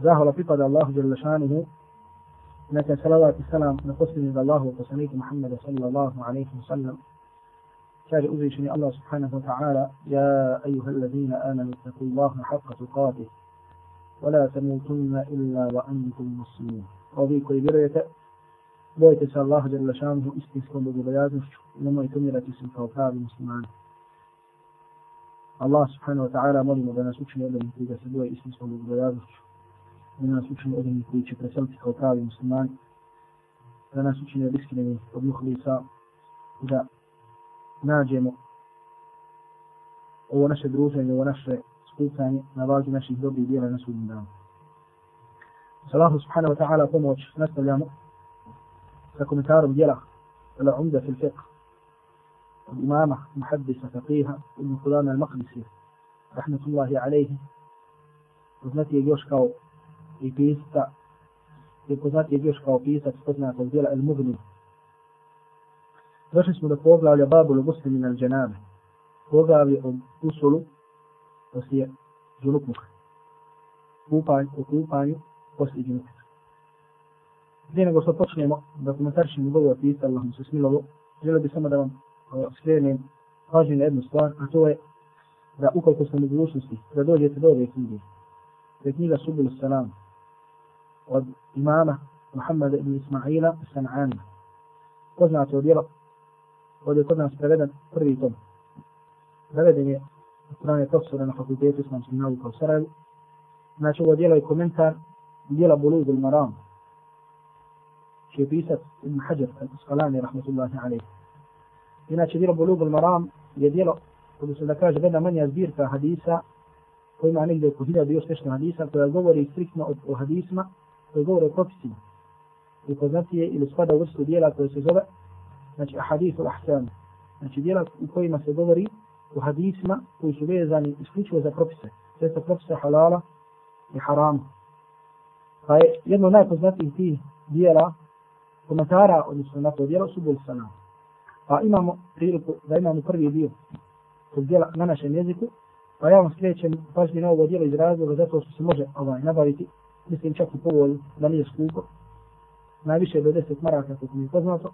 Zahvala pripada Allahu Đelešanuhu. Neka salavat i salam na posljednjeg Allahu poslaniku Muhammeda sallallahu alaihi wa sallam. Kaže uzvišeni Allah subhanahu wa ta'ala Ja ayuha alladhina amanu taku Allahu haqqa tuqatih ولا تموتن إلا وأنتم مسلمون ovi koji vjerujete, bojite se Allaha jalla šanuhu istinskom bogobojaznošću nemojte umirati se kao pravi muslimani. Allah subhanahu wa ta'ala molimo da nas učini od onih koji ga se boje istinskom bogobojaznošću da nas učini od onih koji će preseliti kao pravi muslimani da nas učini od iskreni od muhlisa da nađemo ovo naše druženje, ovo naše skupljanje na vagi naših dobrih dijela na sudnjem danu. Salahu subhanahu wa ta'ala pomoć nastavljamo sa komentarom dijela ala umda fil fiqh od imama muhaddisa faqiha ibn Qudana al-Maqdisi rahmatullahi alaihi poznati je još kao i pisca, i poznat je još kao pisac poznat od djela El Mugni. Došli smo do poglavlja Babulu muslimin al Dženabe, poglavlje o usulu poslije džunupnuka. Kupanj, u kupanju poslije džunupnuka. Prije nego što počnemo da komentarišemo govor pisa, Allah mu se smilovo, želio bi samo da vam skrenem pažnju na jednu stvar, a to je da ukoliko ste u mogućnosti da dođete do ove knjige, da je knjiga Subilu Salam od imama Muhammada ibn Ismaila San'ana. Poznato djelo, ovdje je kod nas preveden prvi tom. Preveden je strane profesora na fakultetu islamskih nauka u Sarajevu. Znači ovo dijelo je komentar dijela Bulud al-Maram, će je pisat Ibn Hajar al-Isqalani, rahmatullahi alaihi. Inače, dijelo Bulud al-Maram je dijelo, kada se da kaže, jedna manja zbirka hadisa, koji ima negdje oko hiljada još nešto hadisa, koja govori striktno o hadisma, koji govore o propisima. I poznatije ili spada u vrstu dijela koje se zove, znači, ahadithu al-Ahsan. Znači, dijela u kojima se govori u hadisima koji su vezani isključivo za propise. Sve sa propise halala i harama. Pa je jedno najpoznatijih tih dijela komentara, odnosno na to dijelo, su bol sanam Pa imamo priliku da imamo prvi dio tog dijela na našem jeziku, pa ja vam skrećem pažnje na ovo dijelo iz razloga zato što se može ovaj nabaviti, mislim čak i povolj da nije skupo, najviše do 10 maraka, kako mi je poznato,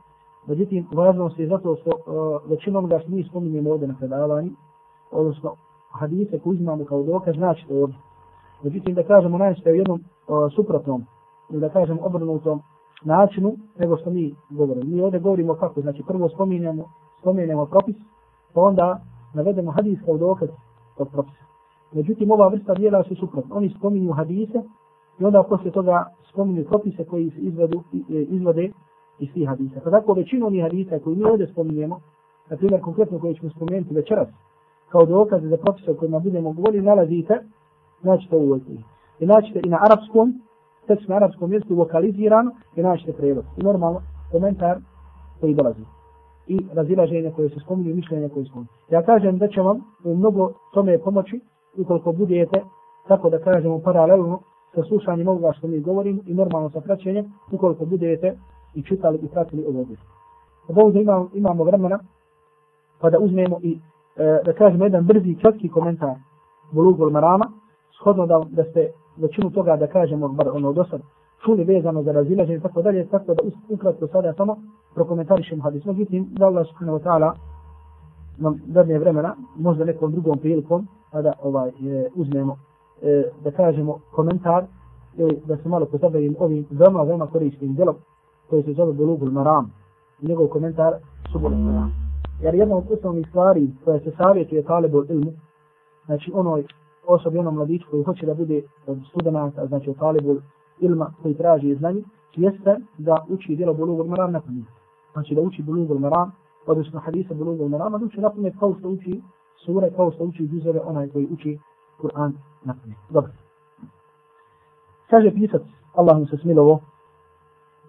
Međutim, važno se zato što uh, većinom da mi spominjemo ovdje na predavanju, odnosno hadise koji uzimamo kao dokaz, znači to ovdje. Međutim, da kažemo najšte u jednom uh, suprotnom, ili da kažemo obrnutom načinu, nego što mi govorimo. Mi ovdje govorimo kako, znači prvo spominjamo, spominjamo propis, pa onda navedemo hadis kao dokaz od propisa. Međutim, ova vrsta dijela su suprotno. Oni spominju hadise i onda poslije toga spominju propise koji se izvedu, e, izvode iz tih hadisa. Pa tako većinu onih hadisa koji mi ovdje spominjemo, na primjer konkretno koje ćemo spomenuti večeras, kao dokaze za propise o kojima budemo govorili, nalazite, naćete u ovoj I naćete i na arapskom, tekst na arapskom mjestu lokalizirano i naćete prevod. I normalno komentar koji dolazi. I razilaženje koje se spominju mišljenje koje se spominju. Ja kažem da će vam mnogo tome pomoći ukoliko budete, tako da kažemo paralelno sa slušanjem ovoga što mi govorim i normalno sa praćenjem, ukoliko budete i čitali i pratili ovo djelo. Od ovdje imamo, imamo vremena pa da uzmemo i e, da kažemo jedan brzi kratki komentar Bulugul Marama, shodno da, da ste većinu toga da kažemo bar ono do sad čuli vezano za razilaženje i tako dalje, tako da ukratko sada samo prokomentarišemo hadis. Međutim, da Allah subhanahu wa ta'ala nam dadne vremena, možda nekom drugom prilikom, pa da ovaj, e, uzmemo, e, da kažemo komentar, e, da se malo pozabavim ovim veoma, veoma korisnim djelom, koji se zove Bulugul Maram, i njegov komentar Subul Maram. Jer jedna od osnovnih stvari koja se savjetuje Talibu ilmu, znači onoj osobi, onom mladiću koji hoće da bude od znači o Talibu ilma koji traži znanje, jeste da uči djelo Bulugul Maram na pamet. Znači da uči Bulugul Maram, odnosno hadisa Bulugul Maram, da uči na pamet kao što uči sure, kao što uči džuzere onaj koji uči Kur'an na pamet. Dobro. Kaže pisac, Allah mu se smilovo,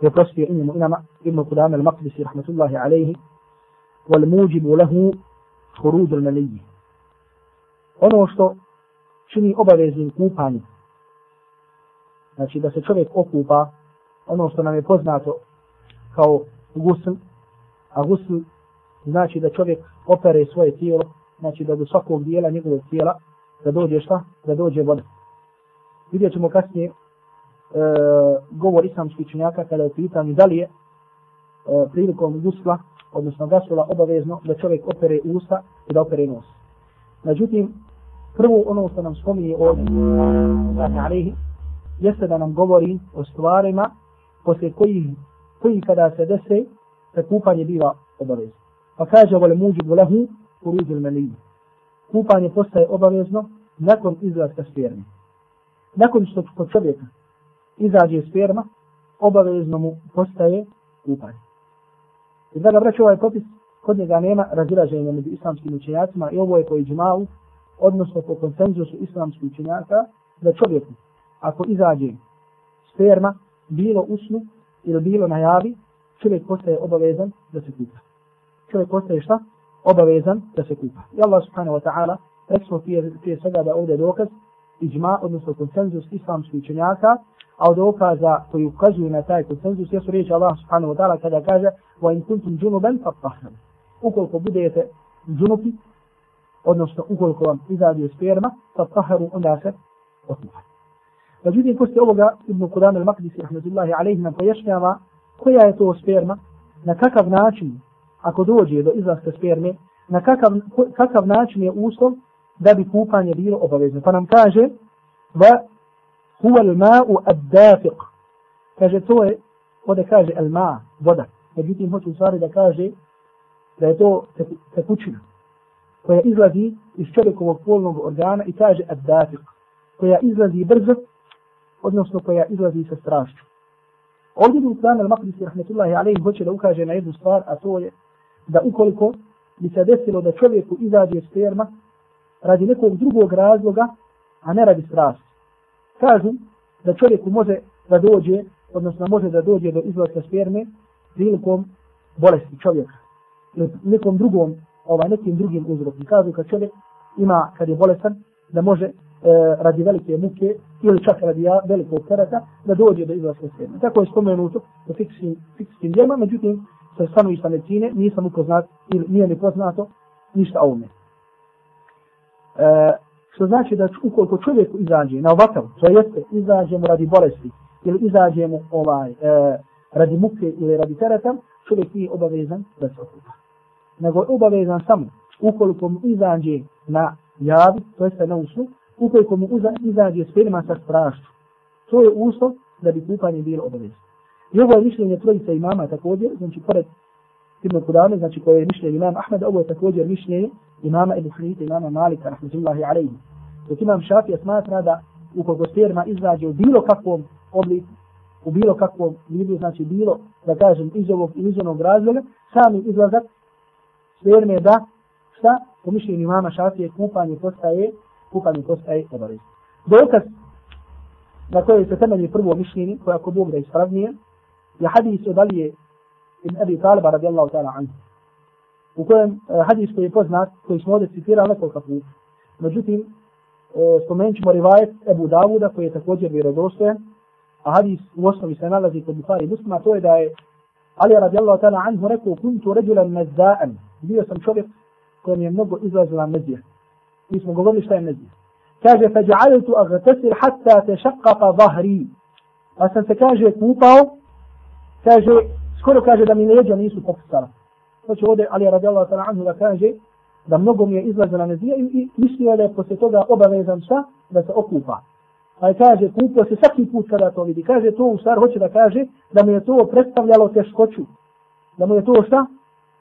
يقصي إنه إنما ابن قدام المقدسي رحمة الله عليه والموجب له خروج المني ono što čini obaveznim kupanje znači da se čovjek okupa ono što nam je poznato kao gusl a gusl znači da čovjek opere svoje tijelo znači da do svakog dijela njegovog tijela da dođe šta? da dođe voda vidjet ćemo kasnije e, govor islamskih činjaka kada je pitan da li je e, prilikom gusla, odnosno gasula obavezno da čovjek opere usta i da opere nos. Međutim, prvo ono što nam spominje ovdje, znači jeste da nam govori o stvarima poslije kojih, koji kada se dese, da kupanje biva obavezno. Pa kaže vole muđu bulehu u ruzil meliju. Kupanje postaje obavezno nakon izlaska sperme. Nakon što kod čovjeka izađe sperma, obavezno mu postaje kupanje. I da braći ovaj propis kod njega nema razilaženja među islamskim učenjacima i ovo je po iđmalu, odnosno po konsenzusu islamskih učenjaka, da čovjeku, ako izađe sperma, bilo usnu ili bilo na javi, čovjek postaje obavezan da se kupa. Čovjek postaje šta? Obavezan da se kupa. I Allah subhanahu wa ta'ala, reksmo prije, prije svega da ovdje dokaz, iđma, odnosno konsenzus islamskih učenjaka, a od dokaza koji ukazuju na taj konsenzus jesu riječi Allah subhanahu wa ta'ala kada kaže wa in kuntum junuban fatahran. Ukoliko budete džunupi, odnosno ukoliko vam izađe sperma, fatahru onda se otmuhate. Međutim, poslije ovoga Ibn Qudam al-Maqdisi, rahmatullahi alaihi, nam pojašnjava koja je to sperma, na kakav način, ako dođe do izlaska sperme, na kakav, kakav način je uslov da bi kupanje bilo obavezno. Pa nam kaže, va huwa al-ma'u ad-dafiq. Kaže, to je, ovdje kaže al-ma, voda. Međutim, hoće u stvari da kaže da je to tekućina koja izlazi iz čovjekovog polnog organa i kaže ad-dafiq, koja izlazi brzo odnosno koja izlazi sa strašću. Ovdje bi Usman al-Maqdisi rahmetullahi alaihi hoće da ukaže na jednu stvar, a to je da ukoliko bi se desilo da čovjeku izađe sperma radi nekog drugog razloga, a ne radi strasti. Kažu da čovjeku može da dođe, odnosno može da dođe do izlaska sperme prilikom bolesti čovjeka ili nekom drugom, ovaj, nekim drugim uzrokom. Kažu kad čovjek ima, kad je bolestan, da može E, radi velike muke ili čak radi velikog tereta da dođe do izlaska sperme. Tako je spomenuto u fikskim, fikskim djema, međutim, sa stanovišta medicine nisam upoznat ili nije mi poznato ništa o ovome. E, što znači da ukoliko čovjek izađe na ovakav, to jeste izađemo radi bolesti ili izađemo ovaj, e, radi muke ili radi tereta, čovjek nije obavezan da se okupa. Nego je obavezan samo ukoliko mu izađe na javi, to jeste na usnu, ukoliko mu izađe sperma sa strašću. To je uslov da bi kupanje bilo obavezno. I ovo je mišljenje trojica imama također, znači pored Ibn Kudame, znači koje je mišljenje imama Ahmeda, ovo je također mišljenje imama Ibn Hrvita, imama Malika, rahmatullahi alaihi. Dok imam Šafija smatra da ukoliko sperma izađe u bilo kakvom obliku, u bilo kakvom vidu, znači bilo, da kažem, iz ovog ili iz onog razloga, sami izlazak sperme da, šta, po mišljenju imama Šafije, kupanje postaje kupanje postaje obavezno. Dokaz na koje se temelji prvo mišljenje, koje ako Bog da ispravnije, لحديث دلي ابن أبي طالب رضي الله تعالى عنه. وكان آه، حديث في يفوز في كي يسمو ده سفير على كل خطوط مجدتين آه، سمينش مرواية أبو داود كي يتكوجر بيرزوسته حديث وصف سنة الذي كان بخاري مسمع توي ده علي رضي الله تعالى عنه ركو كنت رجلا مزاء بيه سم شغف كان ينبو إزاز لنزيه اسمه قبل إشتاء النزيه كاجة فجعلت أغتسل حتى تشقق ظهري. أسنسكاجة كوطاو kaže, skoro kaže da mi leđa nisu popustala. Znači ovdje Ali radijallahu ta'ala anhu da kaže da mnogo mi je izlazila mezija i, i mislio da je posle toga obavezan šta? Da se okupa. Pa je kaže, kupio se svaki put kada to vidi. Kaže, to u stvar hoće da kaže da mi je to predstavljalo teškoću. Da mu je to šta?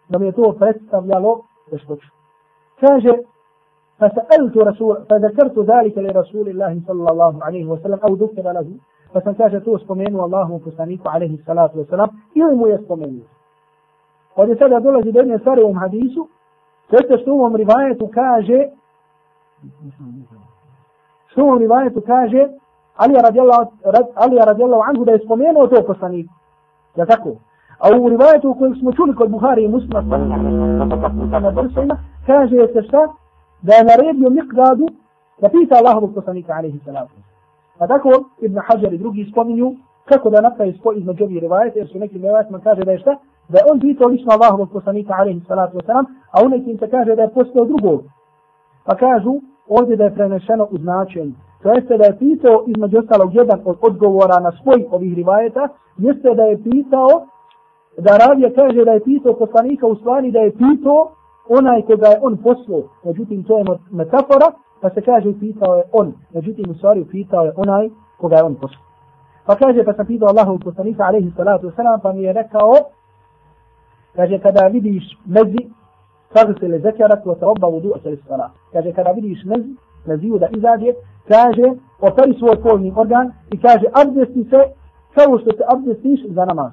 Da mi je to predstavljalo teškoću. Kaže, فسألت رسول فذكرت ذلك لرسول الله صلى الله عليه وسلم أو ذكر له Pa sam kaže to spomenuo Allahom poslaniku alaihi salatu wa salam ili mu je spomenuo. Ovdje sada dolazi do jedne stvari u ovom hadisu, to je što u ovom rivajetu kaže, što u ovom rivajetu kaže, Ali je radijallahu anhu da je spomenuo to poslaniku. Ja tako? A u rivajetu u kojem smo čuli kod Buhari i Muslima kaže se šta? Da je naredio miqdadu da pita Allahovu poslanika alaihi salatu. Pa tako Ibn Hajar i drugi spominju kako da napravi spoj između ovih rivajeta, jer su neki rivajetima kaže da je šta? Da je on pitao lično Allahovog poslanika alaihi salatu wasalam, a u nekim se kaže da je postao drugog. Pa kažu ovdje da je prenešeno u značenju. To jeste da je pitao između ostalog jedan od odgovora na svoj ovih rivajeta, jeste da je pitao, da Ravija kaže da je pitao poslanika u stvari da je pitao onaj koga je on poslao. Međutim, to je metafora, pa se kaže pitao je on. Međutim, u stvari pitao je onaj koga je on poslao. Pa kaže, pa sam pitao Allahu poslanika, alaihi salatu wasalam, pa mi je rekao, kaže, kada vidiš mezi, kaže se le zekarat, wa tarobba vudu, a sala. Kaže, kada vidiš mezi, meziju da izađe, kaže, operi svoj polni organ i kaže, abdesti se kao što se abdestiš za namaz.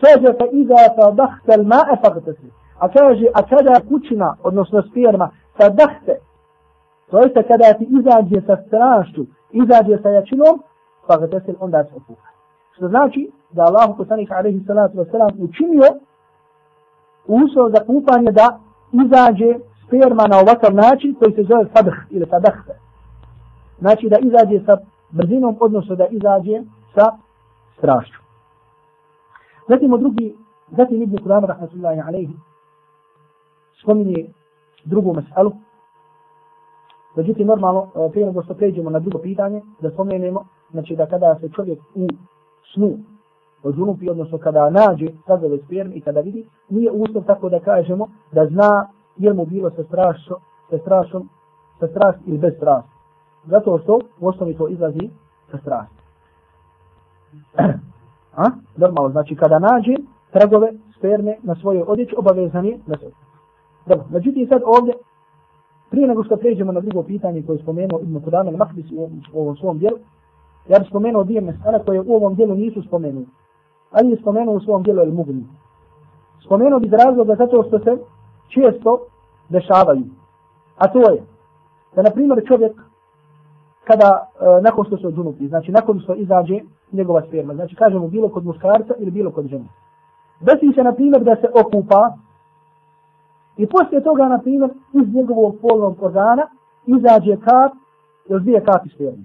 Kaže, fa iza fa dahtel ma'e fagtesi. A kaže, a kada kućina, odnosno sperma, fa dahte, to jeste kada ti izađe sa strašću, izađe sa jačinom, pa fagtesi, onda se opuha. Što znači da Allah poslanik alaihi salatu wasalam učinio uslov za kupanje da izađe sperma na ovakav način koji se zove sadh ili fadahte. Znači da izađe sa brzinom, odnosno da izađe sa strašću. Zatim u drugi, zatim Ibn Kudama rahmatullahi alaihi spominje drugu meselu. Međutim, normalno, e, prije nego što pređemo na drugo pitanje, da spomenemo, znači da kada se čovjek u snu odzunupi, odnosno kada nađe sazove sperme i kada vidi, nije uslov tako da kažemo da zna je mu bilo sa strašom, sa strašom, sa strast ili bez strast. Zato što u osnovi to izlazi sa strast. A? Normalno, znači kada nađe tragove sperme na svojoj odjeći, obavezan je da se Dobro, međutim sad ovdje, prije nego što pređemo na drugo pitanje koje je spomenuo Ibn Kudame Makbis u, u ovom svom dijelu, ja bih spomenuo dvije mesele koje u ovom dijelu nisu spomenuli. Ali je spomenuo u svom dijelu El Mugni. Spomenuo bi razloga zato što se često dešavaju. A to je da, na primjer, čovjek kada, e, nakon što se odunuti, znači nakon što izađe njegova sperma, znači kažemo bilo kod muskarca ili bilo kod žene. Desi se, na primjer, da se okupa i poslije toga, na primjer, iz njegovog polnog organa izađe kap ili dvije kapi sperme.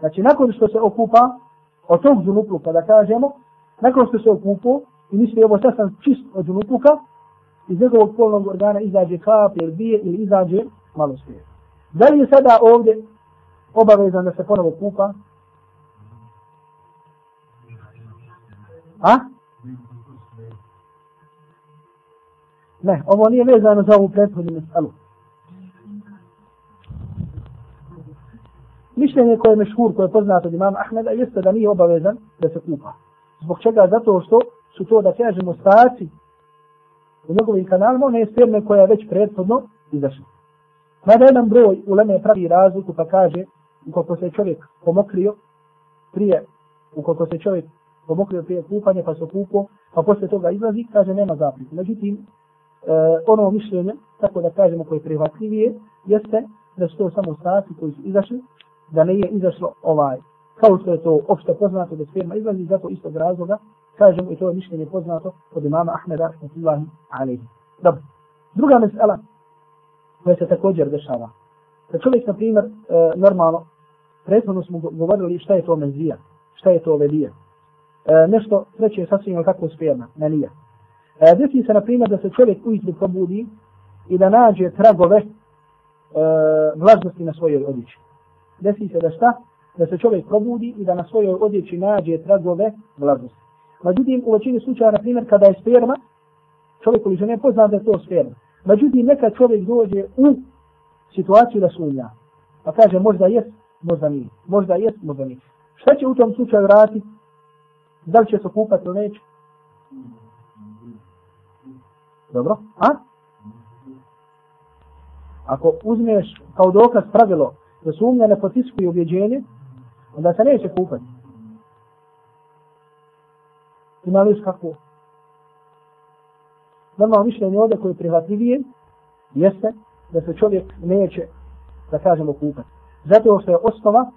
Znači, nakon što se okupa od tog džunupluka, pa da kažemo, nakon što se okupo i misli ovo sad sam čist od džunupluka, iz njegovog polnog organa izađe kap ili dvije ili izađe malo sperme. Da li je sada ovdje obavezan da se ponovo kupa? A? Ne, ovo nije vezano za ovu prethodnu meselu. Mišljenje koje je mešhur, koje je poznato od imama Ahmeda, jeste da nije obavezan da se kupa. Zbog čega? Zato što su to, da kažemo, staci u njegovim kanalima, one je sperme koja je već prethodno izašla. Mada jedan broj u Leme pravi razliku pa kaže, ukoliko se čovjek pomokrio prije, ukoliko se čovjek pomokrio prije kupanje pa se kupo, pa posle toga izlazi, kaže nema zapriku. Međutim, Eh, ono mišljenje, tako da kažemo koje je prihvatljivije, jeste da su to samo stasi koji su izašli, da ne je izašlo ovaj, kao što je to opšte poznato da sperma izlazi, zato istog razloga kažemo i to je mišljenje poznato od imama Ahmeda rahmatullahi alaihi. Dobro. Druga mesela koja se također dešava. Da čovjek, na primjer, e, normalno, prethodno smo govorili šta je to menzija, šta je to velija. E, eh, nešto treće je sasvim kako sperma, ne E, desi se, na primjer, da se čovjek ujutru probudi i da nađe tragove e, vlažnosti na svojoj odjeći. Desi se da šta? Da se čovjek probudi i da na svojoj odjeći nađe tragove vlažnosti. Međutim, u većini slučaja, na primjer, kada je sperma, čovjek koji žene pozna da je to sperma. Međutim, neka čovjek dođe u situaciju da sumnja. Pa kaže, možda jest, možda nije. Možda jest, možda nije. Šta će u tom slučaju raditi? Da li će se kupati ili neće? Dobro. A? Ako uzmeš kao dokaz pravilo da sumnja ne potiskuje objeđenje, onda se neće kupati. Ima li kako? Normalno mišljenje ovdje koje je prihvatljivije jeste da se čovjek neće, da kažemo, kupati. Zato što je osnova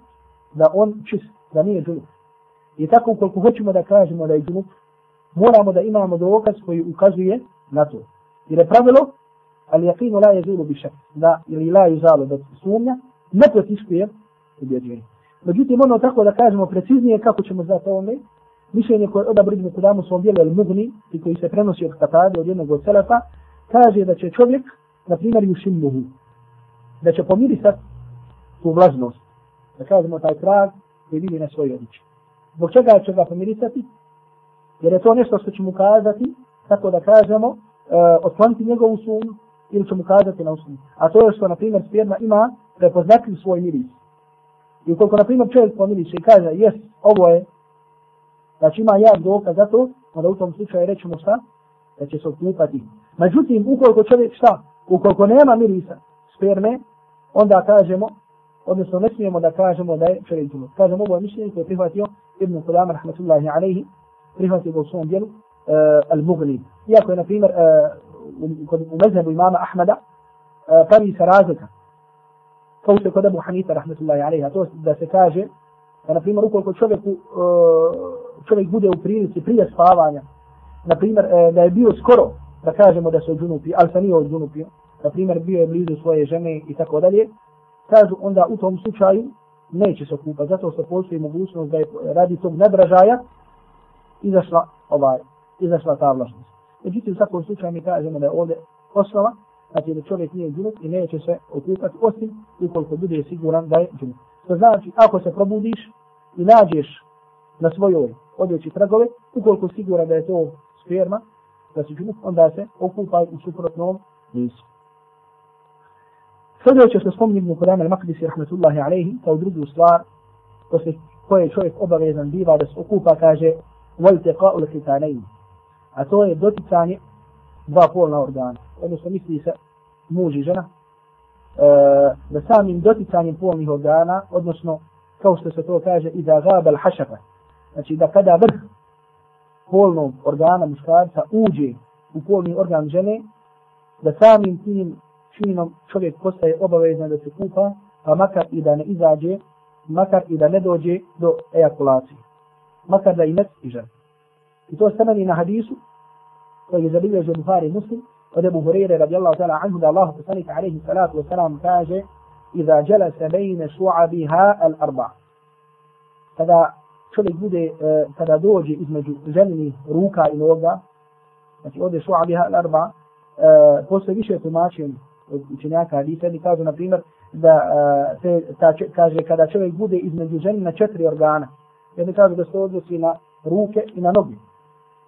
da on čist, da nije džunup. I tako ukoliko hoćemo da kažemo da je džunup, moramo da imamo dokaz koji ukazuje na to. Jer je pravilo, ali jakinu la je zulu bišak, da ili la je zalo da sumnja, ne protiskuje ubjeđenje. Međutim, ono tako da kažemo preciznije kako ćemo znati ovome, mišljenje koje odabri Ibn Kudamu svom dijelu El Mugni, i koji se prenosi od Katade, od jednog od Selefa, kaže da će čovjek, na primjer, yushimmuhu, da će pomirisati tu vlažnost. Da kažemo taj trag koji vidi na svoj odliči. Zbog čega će ga pomirisati? Jer je to nešto što će mu kazati, tako da kažemo, uh, otkloniti njegovu sumnju ili će mu kazati na usnu. A to je što, na primjer, sperma ima prepoznatljiv svoj miris. I ukoliko, na primjer, čovjek pomiriše i kaže, jes, ovo je, znači ima jak dokaz za to, onda u tom slučaju rećemo šta? Da će se okupati. Međutim, ukoliko čovjek šta? Ukoliko nema mirisa sperme, onda kažemo, odnosno ne smijemo da kažemo da je čovjek džunub. Kažemo, ovo je mišljenje koje je prihvatio Ibn Qudama, rahmatullahi alaihi, prihvatio ga u svom dijelu, Eh, al-Mughni. Iako je, na primjer, uh, u, mezhebu imama Ahmeda uh, pravi se razlika. Kao što je kod Abu Hanifa, rahmetullahi alaihi, to da se kaže, da, na primjer, ukoliko čovjek, čovjek bude u prilici prije spavanja, na primjer, da je bio skoro, da kažemo da se odžunupi, ali se nije odžunupio, na primjer, bio je blizu svoje žene i tako dalje, kažu onda u tom slučaju neće se okupati, zato što postoji mogućnost da je radi tog nedražaja izašla ovaj, izašla ta vlažnost. Međutim, u svakom slučaju mi kažemo da je ovdje osnova, znači da čovjek nije džunup i neće se okupati, osim ukoliko bude siguran da je džunup. To znači, ako se probudiš i nađeš na svojoj odjeći tragove, ukoliko siguran da je to sperma, da si džunup, onda se okupaj u suprotnom nisu. Sljedeće što spominjem u Kur'anu al-Maqdisi rahmetullahi alejhi kao drugu stvar posle koje čovjek obavezan biva da se okupa kaže والتقاء الختانين a to je doticanje dva polna organa odnosno misli se muž i žena e, da samim doticanjem polnih organa odnosno kao što se to kaže i da gabel hašara, znači da kada vrh polnog organa muškarca uđe u polni organ žene da samim tim činom čovjek postaje obavezan da se kupa, pa makar i da ne izađe, makar i da ne dođe do ejakulacije. Makar da i ne stiže. I to se meni na hadisu, koji je zabilježio Buhari muslim, od Ebu Hureyre radijallahu ta'ala anhu da Allah poslanika alaihi salatu wa salam kaže Iza jalasa bejne šu'abiha al arba. Kada čovjek bude, e, kada dođe između ženinih ruka i noga, znači ovdje šu'abiha al arba, e, postoje više tumačenja učenjaka hadisa, jedni kažu, na primjer, da se, ta, kaže, kada čovjek bude između ženi na četiri organa, jedni kažu da se odnosi na ruke i na noge.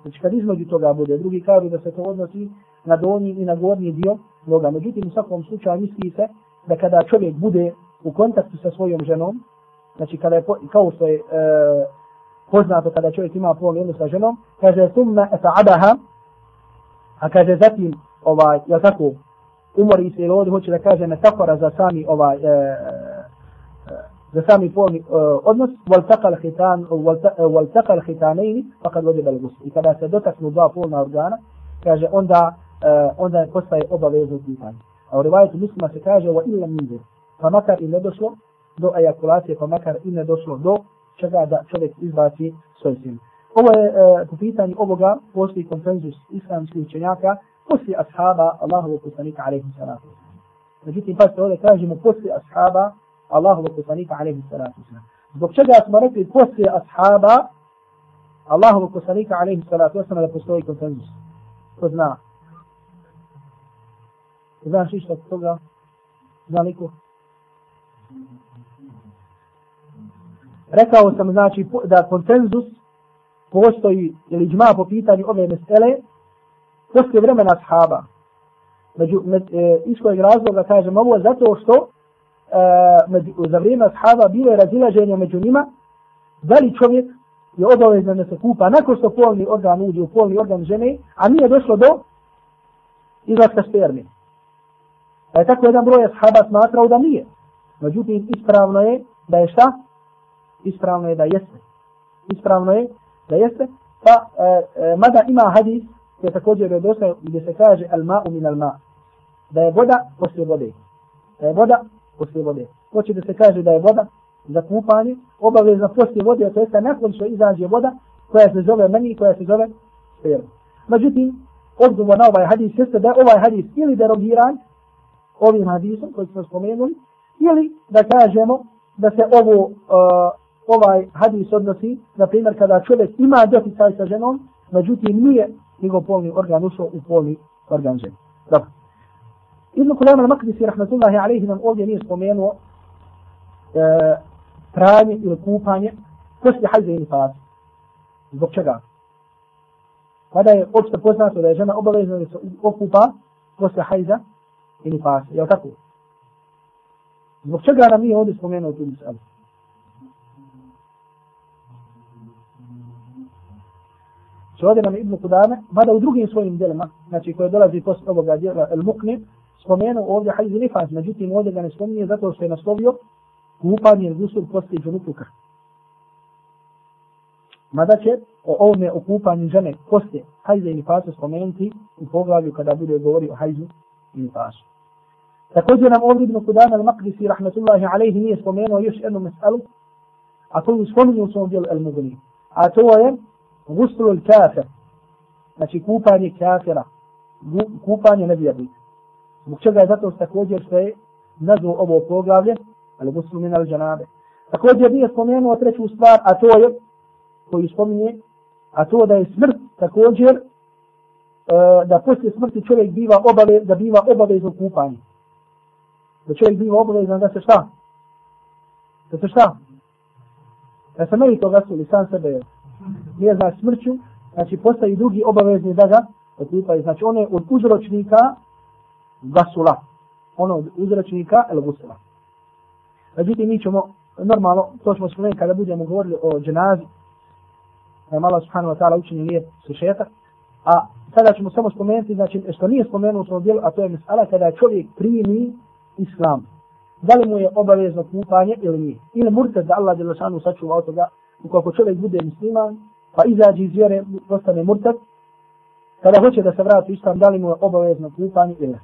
Znači, kad između toga bude, drugi kažu da se to odnosi na donji i na gornji dio noga. Međutim, u svakom slučaju misli se da kada čovjek bude u kontaktu sa svojom ženom, znači kada je, kao što je e, poznato kada čovjek ima polni odnos sa ženom, kaže, summa eta'adaha, a kaže zatim, ovaj, ja tako, umori se ili ovdje hoće da kaže metafora za sami ovaj e, za sami polni e, odnos wal taqal khitan wal e, taqal khitanain faqad wajib i kada se dotaknu dva polna organa kaže onda e, onda postaje obavezno kupanje a u rivajetu muslima se kaže wa illa minzir pa makar i ne došlo do ejakulacije pa makar i ne došlo do čega da čovjek izbaci svoj sin. Ovo je e, po pitanju ovoga postoji konsenzus islamskih učenjaka poslije ashaba Allahovog poslanika alaihi salatu Međutim, pa se ovdje kažemo poslije ashaba Allahovog poslanika alaihi salatu Zbog čega smo rekli poslije ashaba Allahovog poslanika alaihi salatu wasalam da postoji konsenzus? Ko zna? Znaš išta od toga? Zna liko? Rekao sam znači da konsenzus postoji ili džma po pitanju ove mesele poslije vremena ashaba. Među, med, e, iz kojeg razloga kažem ovo zato što Eh, među, za vrijeme ashaba bilo je razilaženje među njima da li čovjek je obavezan da se kupa nakon što polni organ uđe u polni organ žene, a nije došlo do izlaska spermi. Pa je tako jedan broj ashaba smatrao da nije. Međutim, ispravno je da je šta? Ispravno je da jeste. Ispravno je da jeste. Pa, e, e, mada ima hadis je također je gdje se kaže al ma'u min al ma. Da je voda poslije vode. Da je voda poslije vode. Hoće da se kaže da je voda za kupanje obavezna poslije vode, to jeste nakon što izađe voda koja se zove meni, koja se zove sperma. Međutim, odgovor na ovaj hadis jeste da ovaj hadis ili derogiran ovim hadisom koji smo spomenuli, ili da kažemo da se ovo, uh, ovaj hadis odnosi, na primjer, kada čovjek ima doticaj sa ženom, međutim nije njegov polni organ ušao u polni organ žene. Dobro. Ibn Kulama al-Maqdisi, rahmatullahi alaihi, nam ovdje nije spomenuo e, pranje ili kupanje poslije hajza i nifasa. Zbog čega? Kada je opšte poznato da je žena obavezna da se okupa poslije hajza i nifasa. Je li tako? Zbog čega nam nije ovdje spomenuo tu misali? Znači ovdje nam Ibn Kudame, mada u drugim svojim djelima, znači koje dolazi posle ovoga djela El Mukni, spomenuo ovdje hajz i nifas, međutim ovdje ga ne spominje zato što je naslovio kupanje gusul poslije džunupuka. Mada će o ovome okupanju žene poslije hajza i nifasa spomenuti u poglavlju kada bude govori o hajzu i nifasu. Također nam ovdje Ibn Kudame al-Maqdisi rahmetullahi alaihi nije spomenuo još jednu mesalu, a to je spominio u svom dijelu El Mugni. A to je guslu kafir, znači kupanje kafira, kupanje nevjernika. Zbog čega je zato također što je nazvao ovo poglavlje, ali guslu min al džanabe. Također nije spomenuo treću stvar, a to je, koju spominje, a to da je smrt također, e, da poslije smrti čovjek biva obave, da biva obavezno kupanje. Da čovjek biva obavezan da se šta? Da se šta? Da se meni to gasuli, sam sebe je nije znači smrću, znači postaju drugi obavezni da ga okupaju. Znači one od uzročnika gasula. Ono od uzračnika el gusula. Međutim, mi ćemo, normalno, to ćemo spomenuti kada budemo govorili o dženazi, da je subhanahu wa ta'ala učenje nije sušetak, a sada ćemo samo spomenuti, znači, što nije spomenuto u dijelu, a to je mesela kada čovjek primi islam. Da li mu je obavezno kupanje ili nije? Ili murtad da Allah je lešanu sačuva od toga ukoliko čovjek bude musliman, pa izađe iz vjere, postane murtad, kada hoće da se vrati islam, da li mu je obavezno kupanje ili ne.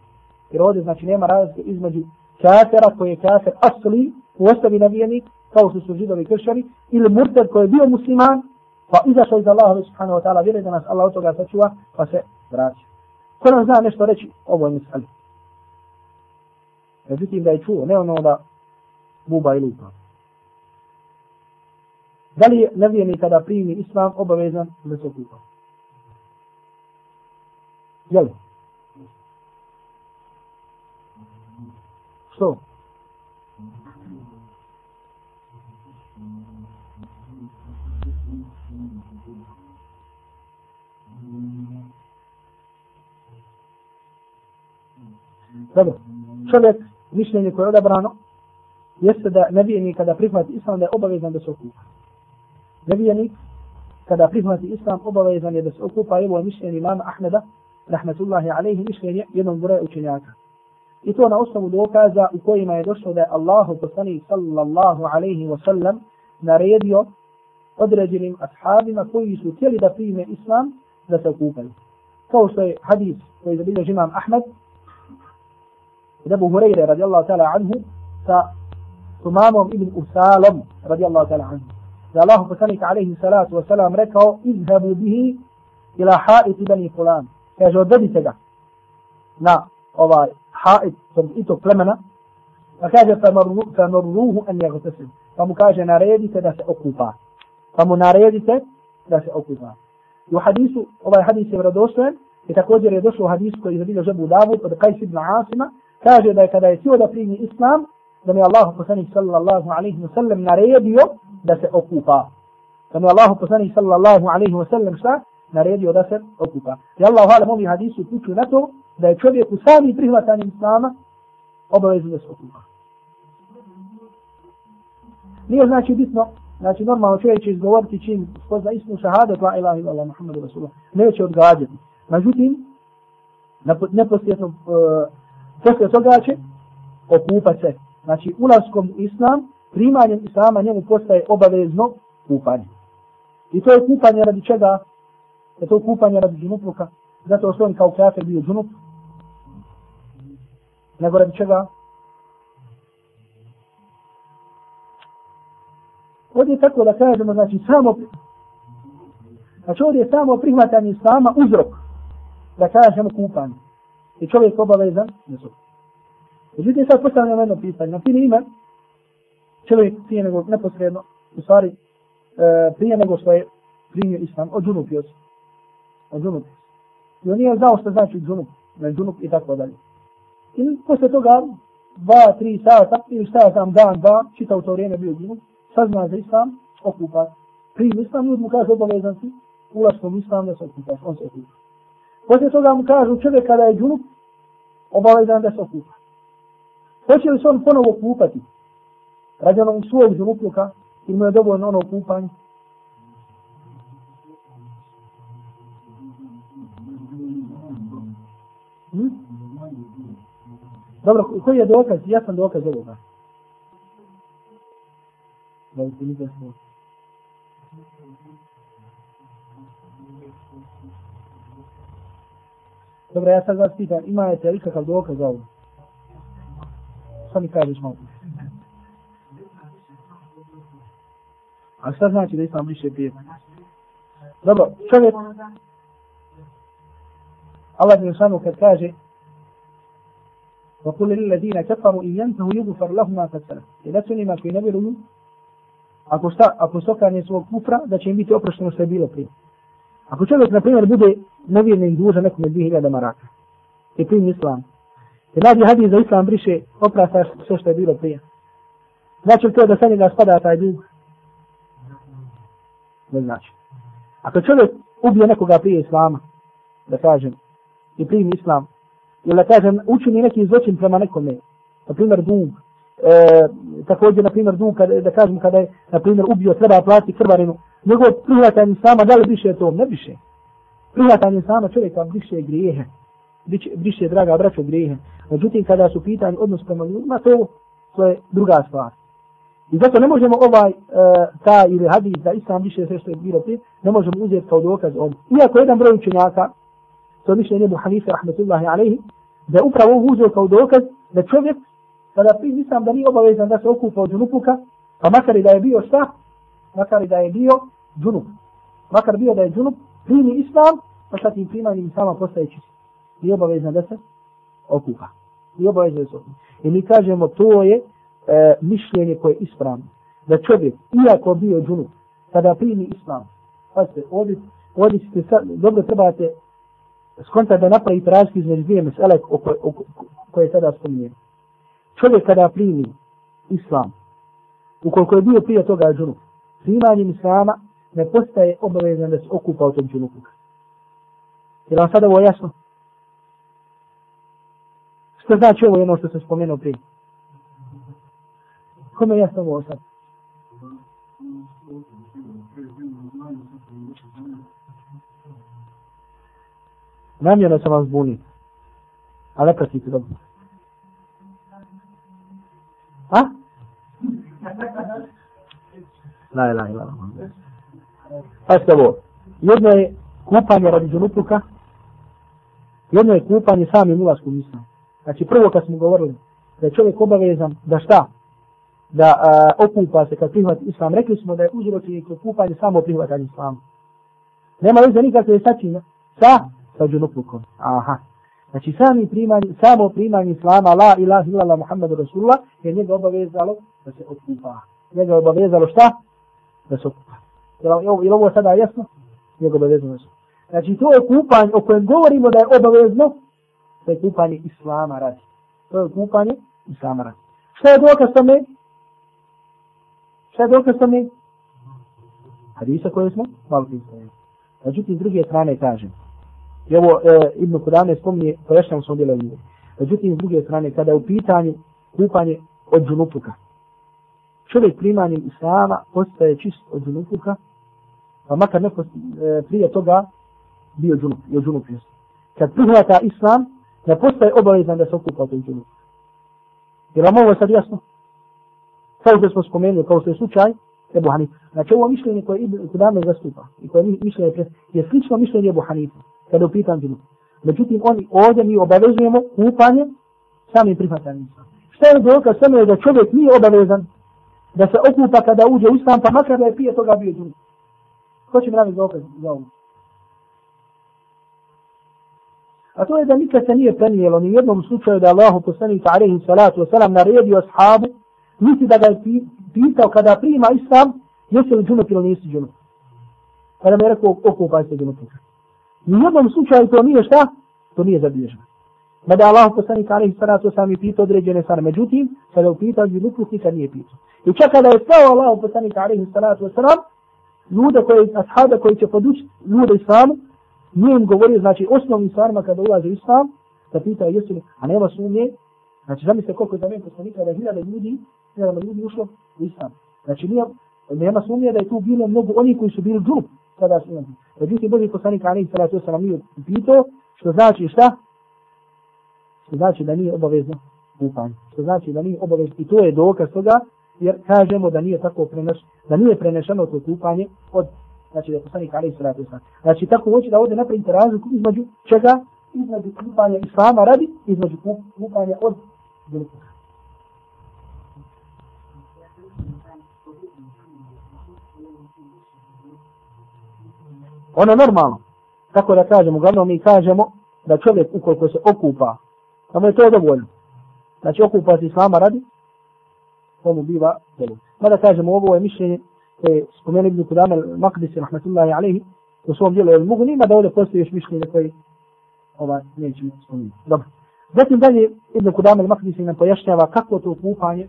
Jer ovdje znači nema razlike između kafera koji je kafer asli, u ostavi navijenik, kao što su židovi kršćani, ili murted koji je bio musliman, pa izašao iz Allaha subhanahu wa ta'ala, vjeruje da nas Allah od toga sačuva, pa se vraća. Ko nam zna nešto reći, ovo je misali. Međutim da je čuo, ne ono da buba i lupa. Da li je nevjerni kada primi islam obavezan da se okupa? Jel? Što? Dobro, čovjek, mišljenje koje je odabrano, jeste da nevijenik kada prihvati islam da je obavezan da se okupa nevijenik, kada prihvati islam, obavezan je da se okupa evo mišljenje imama Ahmeda, rahmetullahi alaihi, mišljenje jednog broja učenjaka. I to na osnovu dokaza u kojima je došlo da je Allahu poslani sallallahu alaihi wa sallam naredio određenim ashabima koji su htjeli da prime islam da se okupaju. Kao što je hadis koji je zabilježi imam Ahmed, od Abu Hureyre radijallahu ta'ala anhu, sa Tumamom ibn Usalom radijallahu ta'ala anhu da Allah poslanik alaihi salatu wa salam rekao izhebu bihi ila haiti bani fulan. Kaže, odvedite ga na ovaj hait tog i tog plemena. Pa kaže, famurruhu an jagtasim. Pa mu kaže, naredite da se okupa. Pa mu naredite da se okupa. I u hadisu, ovaj hadis je vradostojen, i također je došlo u hadisu koji je zabilio žebu Davud od Qais ibn Asima, kaže da je kada je htio da primi islam, da mi Allah poslanik sallallahu alaihi wa sallam naredio da se okupa. Da mi Allah poslanik sallallahu alaihi wa sallam šta? Naredio da se okupa. I Allah hvala movi hadisu kuću na to da je čovjek u sami prihvatanju islama obavezno da se okupa. Nije znači bitno, znači normalno čovjek će izgovoriti čim spozna istinu šahade, la ilaha ila Allah, Muhammadu Rasulullah, neće odgađati. Međutim, neposljedno, uh, e, poslije toga će okupat se znači ulaskom u islam, primanjem islama njemu postaje obavezno kupanje. I to je kupanje radi čega? Je to kupanje radi džunupluka? Zato što on kao kafir bio džunup? Nego radi čega? Ovdje je tako da kažemo, znači samo Znači ovdje je samo prihvatanje islama uzrok da kažemo kupanje. I čovjek obavezan, ne su. Međutim, sad postavljamo jedno pitanje. Na fini ime, čovjek prije nego, neposredno, u stvari, e, prije nego što je primio islam, od džunup još. Od džunup. I on nije znao što znači džunup, ne džunup i tako dalje. I posle toga, dva, tri sata, ili šta tam, dan, dva, čita u to vrijeme bio džunup, sazna za islam, okupa. Primi islam, ljudi mu kaže obavezan si, ulaskom islam da se okupaš, on se okupa. Posle toga mu kažu čovjek kada je džunup, obavezan da se okupa. Hoće li se on ponovo kupati? Radi onog svog džunupluka, ili mu je dovoljno ono kupanje? Hmm? Dobro, koji je dokaz? Ja sam dokaz ovoga. Dobro, ja sad vas pitan, imate li kakav dokaz za ovo? Šta mi kažeš malo? A šta znači da islam više pije? Dobro, čovjek, Allah je samo kad kaže وقل للذين كفروا إن ينتهوا يغفر لهم ما قد سلف إذا سنما في نبي ako šta, ako sokanje svog kufra, da će im biti oprošteno što je bilo prije. Ako čovjek, na primjer, bude nevjernik dužan nekome 2000 maraka, i primi islam, i radi hadis za islam briše, oprasta sve što je bilo prije. Znači li to da sa njega spada taj dug? Ne znači. Ako čovjek ubije nekoga prije islama, da kažem, i primi islam, ili da kažem, učini neki zločin prema nekome, na primjer dug, e, također, na primjer dug, kada, da kažem, kada je, na primjer, ubio, treba platiti krvarinu, njegov prihvatanje sama, da li više to? Ne više. Prihvatanje sama čovjeka više grijehe, više, draga braćo, grijehe. Međutim, kada su pitanje odnos prema ljudima, to, to je druga stvar. I zato ne možemo ovaj, e, ta ili hadis da islam više sve što je bilo prije, ne možemo uzeti kao dokaz ovom. Iako jedan broj učenjaka, to je mišljenje Ebu Hanife, rahmetullahi alaihi, da je upravo ovo uzeo kao dokaz da čovjek, kada prije islam da nije obavezan da se okupa od džunupuka, pa makar i da je bio šta, makar i da je bio džunup, makar bio da je džunup, primi islam, pa sa tim primanjem islama postaje čist. Nije obavezan da se okupa. Nije obavezan da se okupa. I mi kažemo, to je e, mišljenje koje je ispravno. Da čovjek, iako bio džunup, kada primi islam, pazite, ovdje, ovdje ste dobro trebate skonta da napravi razliku između dvije mesele koje sada spominjem. Čovjek kada primi islam, ukoliko je bio prije toga džunup, primanjem islama ne postaje obavezan da se okupa od tog džunupu. Je vam sada ovo jasno? Što znači ovo jedno što sam spomenuo prije? Kome je jasno ovo sad? Namjerno sam vas zbunio. A ne pratite dobro. A? La ilaha illa Allah. Pazite ovo. Jedno je kupanje radi džunupluka. Jedno je kupanje samim ulaskom islam. Znači prvo kad smo govorili da je čovjek obavezan da šta? Da a, okupa se kad prihvati islam. Rekli smo da je uzročnik kupanje samo prihvatanje islama. Nema veze nikakve sačine sa, sa džunuplukom. Aha. Znači sami primanje, samo primanje islama, la ilaha illallah Muhammedu Rasulullah, je njega obavezalo da se okupa. Njega je obavezalo šta? Da se okupa. Je li ovo sada jasno? Njega obavezano da se Znači to je kupanje o kojem govorimo da je obavezno, to je kupanje islama radi. To je kupanje islama radi. Šta je dokaz tome? Šta je dokaz tome? Hadisa koje smo malo pisali. Međutim, s druge strane kažem, I ovo e, Ibn Kudane spominje, pojašnjamo smo djela ljudi. Međutim, s druge strane, kada je u pitanju kupanje od džunupuka, čovjek primanjem islama postaje čist od džunupuka, pa makar neko e, prije toga bio džunup, je džunup jest. Kad prihvata islam, ne postaje obavezan da se okupa od džunup. Je vam ovo sad jasno? Kao što smo spomenuli, kao što je slučaj, Ebu Hanif. Znači ovo mišljenje koje Ibn Kudame zastupa i koje mišljenje je slično mišljenje Ebu Hanifa kada je upitan pitanju Međutim, oni ovdje mi obavezujemo kupanje sami prihvatanjem. Šta je dokaz samo je da čovjek nije obavezan da se okupa kada uđe u islam, pa makar da je prije toga bio džunup. Ko će mi naviti dokaz za ovo? A to je da nikad se nije prenijelo ni jednom slučaju da Allahu poslanik alaihi salatu wasalam naredio ashabu, niti da ga je pitao kada prima islam, jesi li džunup ili nisi džunup. Kada mi je rekao okupaj se džunupom. Ni u jednom slučaju to nije šta? To nije zabilježeno. Mada Allah poslanik alaihi salatu sam i pitao određene stvari. Međutim, kada je upitao džunupuk, nikad nije pitao. I čak kada je stao Allah poslanik alaihi salatu sam, ljude koji, ashaba koji će podučiti ljude islamu, nije im govorio, znači, osnovnim stvarima kada ulaze u islam, da pitao jesu li, a nema sumnje, znači, zamislite koliko je za mene poslanika da je hiljada ljudi, hiljada ljudi ušlo u islam. Znači, nije, nema sumnje da je tu bilo mnogo oni koji su bili džup, kada su imali. Međutim, Boži poslanik alaihi salatu sam nije pitao, što znači šta? Što znači da nije obavezno kupanje. Što znači da nije obavezno. I to je dokaz toga, jer kažemo da nije tako preneš, da nije prenešeno to kupanje od znači da poslanik Ali Salatu Islam. Znači tako hoće da ovdje napravite razliku između čega? Između kupanja Islama radi, između kupanja od velikog. Ono normalno. Tako da kažemo, uglavnom mi kažemo da čovjek ukoliko se okupa, samo je to dovoljno. Znači okupa se Islama radi, to mu biva veliko. Mada kažemo, ovo je mišljenje koje spomenu Ibn Kudama al-Maqdisi, rahmatullahi alaihi, u svom dijelu je mogu nima da ovdje postoji još mišljenje koje ovaj, nećemo spomenuti. Dobro. Zatim dalje Ibn Kudama al-Maqdisi nam pojašnjava kako to kupanje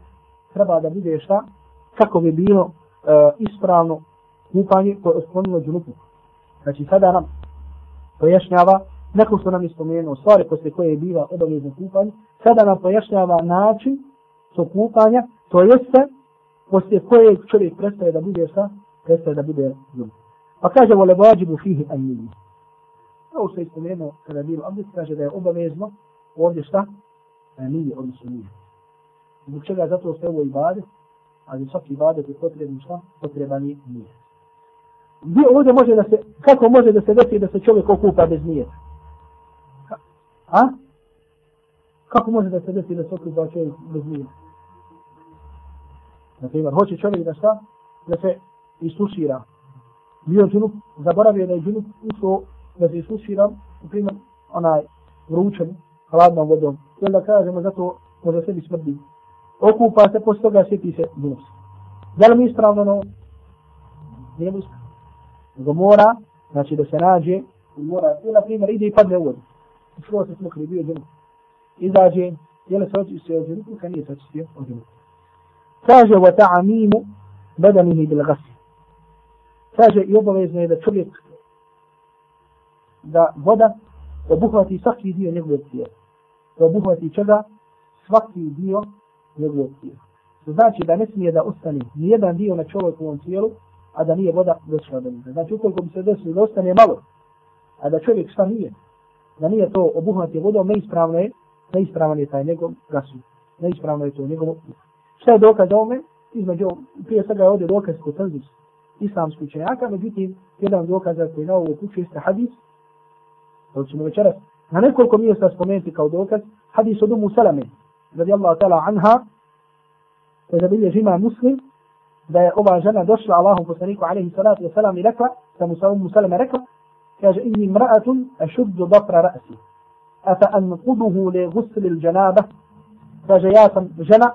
treba da bude šta, kako bi bilo uh, ispravno kupanje koje je spomenulo džunupu. Znači sada nam pojašnjava neko što nam je spomenuo stvari posle koje je biva obavezno kupanje, sada nam pojašnjava način to kupanja, to jeste poslije koje čovjek prestaje da bude sa, prestaje da bude zub. Pa kaže, vole vađibu fihi anjini. Ovo što je spomenuo kada je bilo abdest, kaže da je obavezno ovdje šta? E, nije, odnosno nije. Zbog čega zato ste ovo ibadet, ali svaki ibadet je potrebno šta? Potreban je nije. Gdje ovdje može da se, kako može da se desi da se čovjek okupa bez nijeta? A? Kako može da se desi da se okupa čovjek bez nijeta? Na primjer, hoće čovjek da šta? Da se isušira. Bio džunup, zaboravio da je džunup ušao da se isušira, na primjer, onaj vrućan, hladnom vodom. I onda kažemo, zato može sebi smrdi. Okupa se, posle toga sjeti se džunup. Da li mi ispravno no? Nije mu ispravno. Nego mora, znači da se nađe, mora, i na primjer, ide i padne u vodu. Ušao se smokri, bio džemu. Izađe, je se očistio od džunupa, kad nije se očistio od džunupa kaže wa ta'amimu badanihi bil gasi. kaže i obavezno je da čovjek da voda obuhvati svaki dio njegovog tijela da obuhvati čega svaki dio njegovog tijela to znači da ne smije da ostane nijedan dio na čovjekovom tijelu a da nije voda došla do njega znači ukoliko bi se desilo da ostane malo a da čovjek šta nije da nije to obuhvati vodom neispravno je neispravan je taj njegov gasu neispravno je to njegov Šta je dokaz ovome? Između, prije svega je ovdje dokaz kod tazis islamski učenjaka, međutim, jedan dokaz koji na ovo kuću jeste hadis, to ćemo večeras na nekoliko mjesta spomenuti kao dokaz, hadis od Umu Salame, radijallahu ta'ala anha, koji zabilje žima muslim, da je ova žena došla Allahom poslaniku alaihi salatu wa salam i rekla, da mu sa Umu Salame rekla, kaže, inni mra'atun ašuddu dafra ra'si, afa anquduhu li gusli il janaba, kaže, ja sam žena,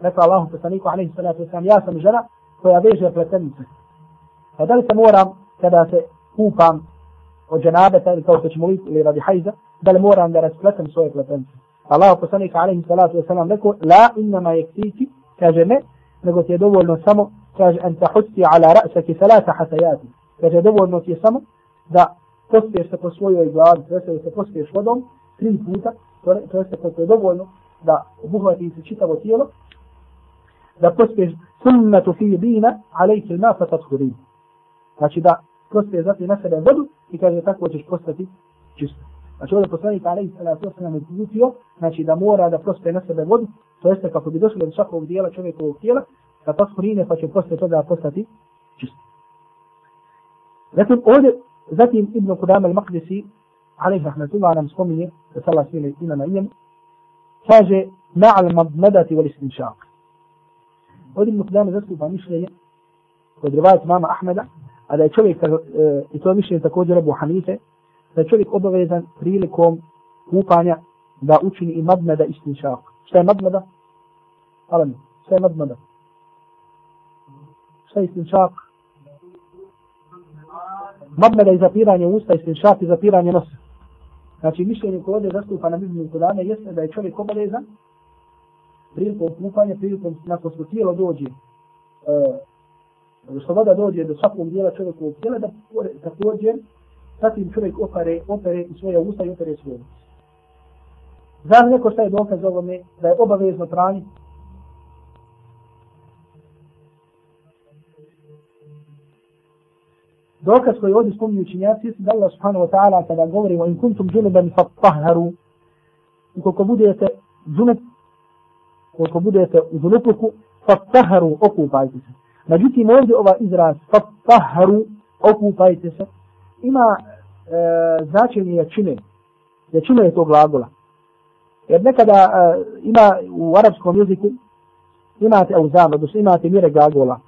rekao Allahu poslaniku alejhi salatu vesselam ja sam žena koja veže pletenice. Pa da li se moram kada se kupam od dženabeta ili kao što ćemo vidjeti ili radi hajza, da li moram da raspletem svoje pletenice. Allahu poslanik alejhi salatu vesselam rekao la innama yaktiki kaže ne, nego ti je dovoljno samo kaže an tahussi ala ra'saki thalatha hasayati. Kaže dovoljno ti je samo da pospiješ se po svojoj glavi, to je se pospiješ vodom tri puta, to je se koliko je dovoljno da obuhvati se čitavo tijelo, da pospiješ dina, alejke ma fa tathurin. Znači da pospiješ zati na sebe vodu i kaže tako ćeš postati čisto. Znači ovdje poslanik alejhi salatu wasalam je znači da mora da pospije na sebe vodu, to jeste kako bi došli do svakog dijela čovjekovog tijela, da tathurine pa će poslije toga postati čist. Zatim ovdje, zatim Ibn Kudam al-Maqdisi, alaih rahmatullah, nam spominje, da se Allah svile ima na njemu, kaže, ma'al madmadati wal istinšaq. Ovdje Ibn Kudam zastupa mišljenje kod rivajat mama Ahmeda, a da je čovjek, e, i to mišljenje također Abu Hanife, da je čovjek obavezan prilikom kupanja da učini i madmeda istinšak. Šta je madmada? Hvala. Šta je madmada? Šta je istinčak? Madmada je zapiranje usta, istinčak je zapiranje nosa. Znači, mišljenje koje ovdje zastupa na Bibliju Kur'ana jeste da je čovjek obavezan prilikom kupanja, prilikom nakon što tijelo dođe, e, što voda dođe do svakog dijela čovjekovog tijela, da također zatim čovjek opere, opere svoje usta i opere svoje usta. Znam neko šta je dokaz ovome da je obavezno pranje? Dokaz koji ovdje spominju činjaci jeste da Allah subhanahu wa ta'ala kada govori o in kuntum džunuban fattaharu ukoliko budete džunup ukoliko budete u džunupluku fattaharu okupajte se. Međutim ovdje ova izraz fattaharu okupajte se ima e, značenje jačine. Jačina je to glagola. Jer nekada uh, ima u arapskom jeziku imate auzam, odnosno imate mire glagola.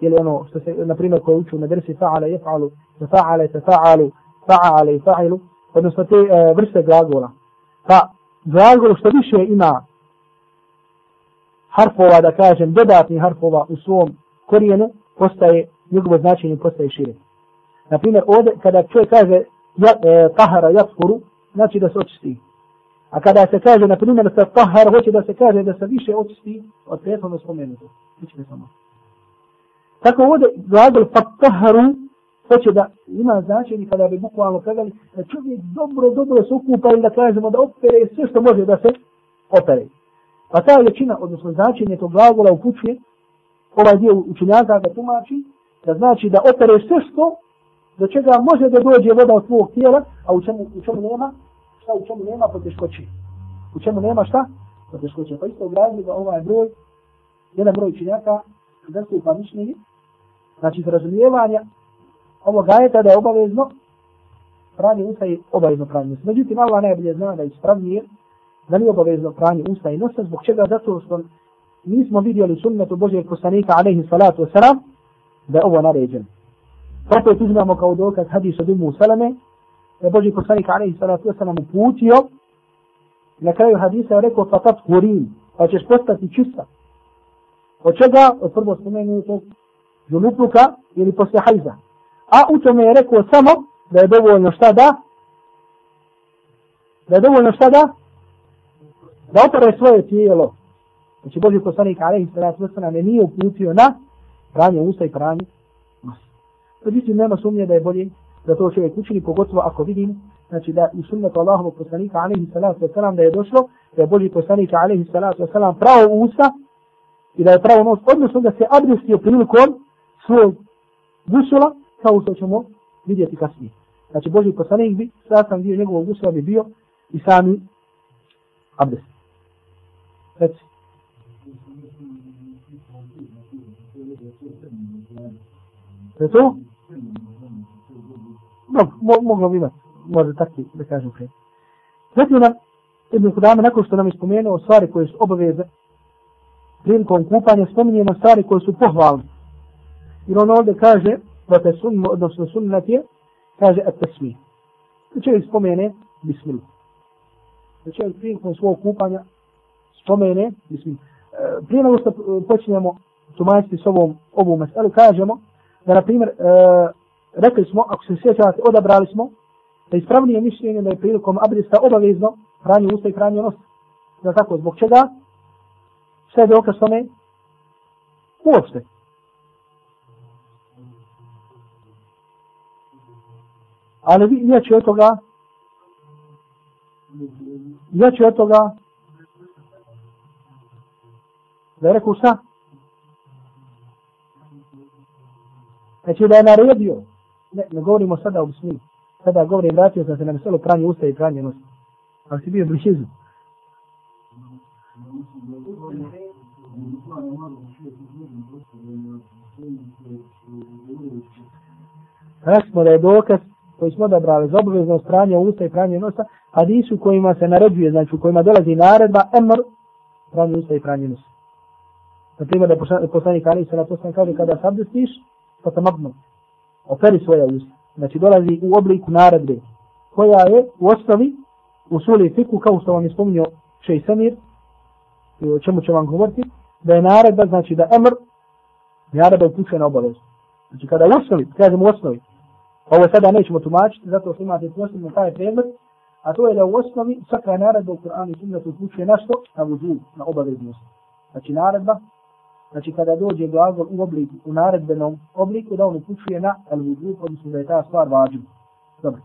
Ili ono što se, na primjer, koje uču na dresi fa'ala, jef'alu, tefa'ale, tefa'alu, fa'ale i fa'ilu, odnosno te uh, vrste glagola. Pa glagol što više ima harfova, da kažem, dodatni harfova u svom korijenu, postaje, njegovo značenje postaje šire. Na primjer, ovdje, kada čovjek kaže ja, e, tahara, jaskuru, znači da se očisti. A kada se kaže, na primjer, da se tahar, hoće da se kaže da se više očisti od prethodno spomenuto. Biće samo. Tako ovdje glagol fataharu hoće da ima značenje kada bi bukvalno kazali da čovjek dobro, dobro se okupa ili da kažemo da opere sve što može da se opere. Pa ta većina, odnosno značenje tog glagola upućuje, ovaj dio učenjaka ga tumači, da znači da opere sve što do čega može da dođe voda od tvojeg tijela, a u čemu, u čemu nema, šta u čemu nema poteškoće. U čemu nema šta? Poteškoće. Pa isto u razloga ovaj broj, jedan broj činjaka, zastupa mišljenje, znači razumijevanja ovog ajeta da je obavezno pranje usta je obavezno pranje usta. Međutim, Allah najbolje zna da je ispravnije da nije obavezno pranje usta i nosa, zbog čega zato što nismo vidjeli sunnetu Božijeg poslanika, alaihi salatu wasalam, da je ovo naređeno. Opet uzmemo kao dokaz hadis od Umu Salame, Boži poslanik alaihi salatu wasalam uputio, na kraju hadisa je rekao fatat hurin, pa ćeš postati čista. Od čega? Od prvo spomenutog žulupluka ili posle hajza. A u tome je rekao samo da je dovoljno šta da? Da je dovoljno šta da? Da opere svoje tijelo. Znači Boži poslanik alaihi salatu wasalam je nije uputio na pranje usta i pranje nosa. Međutim, nema sumnje da je bolje da to čovjek učini, pogotovo ako vidim, znači da u sunnetu Allahovog poslanika, alaihi salatu wasalam, da je došlo, da je Boži poslanik, alaihi salatu wasalam, pravo u usta i da je pravo nos, odnosno da se abdestio prilikom svog gusula, kao što ćemo vidjeti kasnije. Znači, Boži poslanik bi, sam dio njegovog gusula bi bio i sami abdes. Reci. Je to? No, moglo bi imati, možda takvi, da kažem prije. Zatim nam, Ibn Kudame, nakon što nam je spomenuo stvari koje su obaveze, prilikom kupanja, spominjemo stvari koje su pohvalne. Jer on ovdje kaže, da te sun, odnosno sunnat je, kaže, et tesmi. Da čovjek spomene, bismillah. Da čovjek prilikom svog kupanja, spomene, bismillah. E, prije nego što počinjemo tumačiti s ovom, ovu meselu, kažemo, da na primjer, e, rekli smo, ako se sjećate, odabrali smo da ispravnije mišljenje da je prilikom abdesta obavezno pranje usta i pranje nosa. Da tako, zbog čega? Šta je dokaz tome? Uopšte. Ali vi, ja ću od toga, ja ću od toga, da je rekao šta? Znači da je naredio, ne, ne govorimo sada o bismi, sada govorim, vratio sam se na meselu pranje usta i pranje nosa. Ali si bio blizu. Rekli smo da je dokaz koji smo odabrali za obavezno pranje usta i pranje nosa, a nisu kojima se naređuje, znači u kojima dolazi naredba, emr, pranje usta i pranje nosa. Na primjer da poslanik Ali se na poslanik kaže kada se abdestiš, fatamabnu, operi svoja usta. Znači dolazi u obliku naredbe, koja je u osnovi u suli fiku, kao što vam je spominio Šej Samir, o čemu će vam govoriti, da je naredba, znači da emr, naredba je na obavezu. Znači kada u osnovi, kažem u osnovi, ovo sada nećemo tumačiti, zato što imate posebno taj predmet, A to je da u osnovi svaka naredba u Kur'anu i sunnetu upućuje na što? Na vudu, na obaveznost. Znači naredba, znači kada dođe glagol u obliku, u naredbenom obliku, da on upućuje na al vudu, odnosno da je ta stvar vađena. Dobro.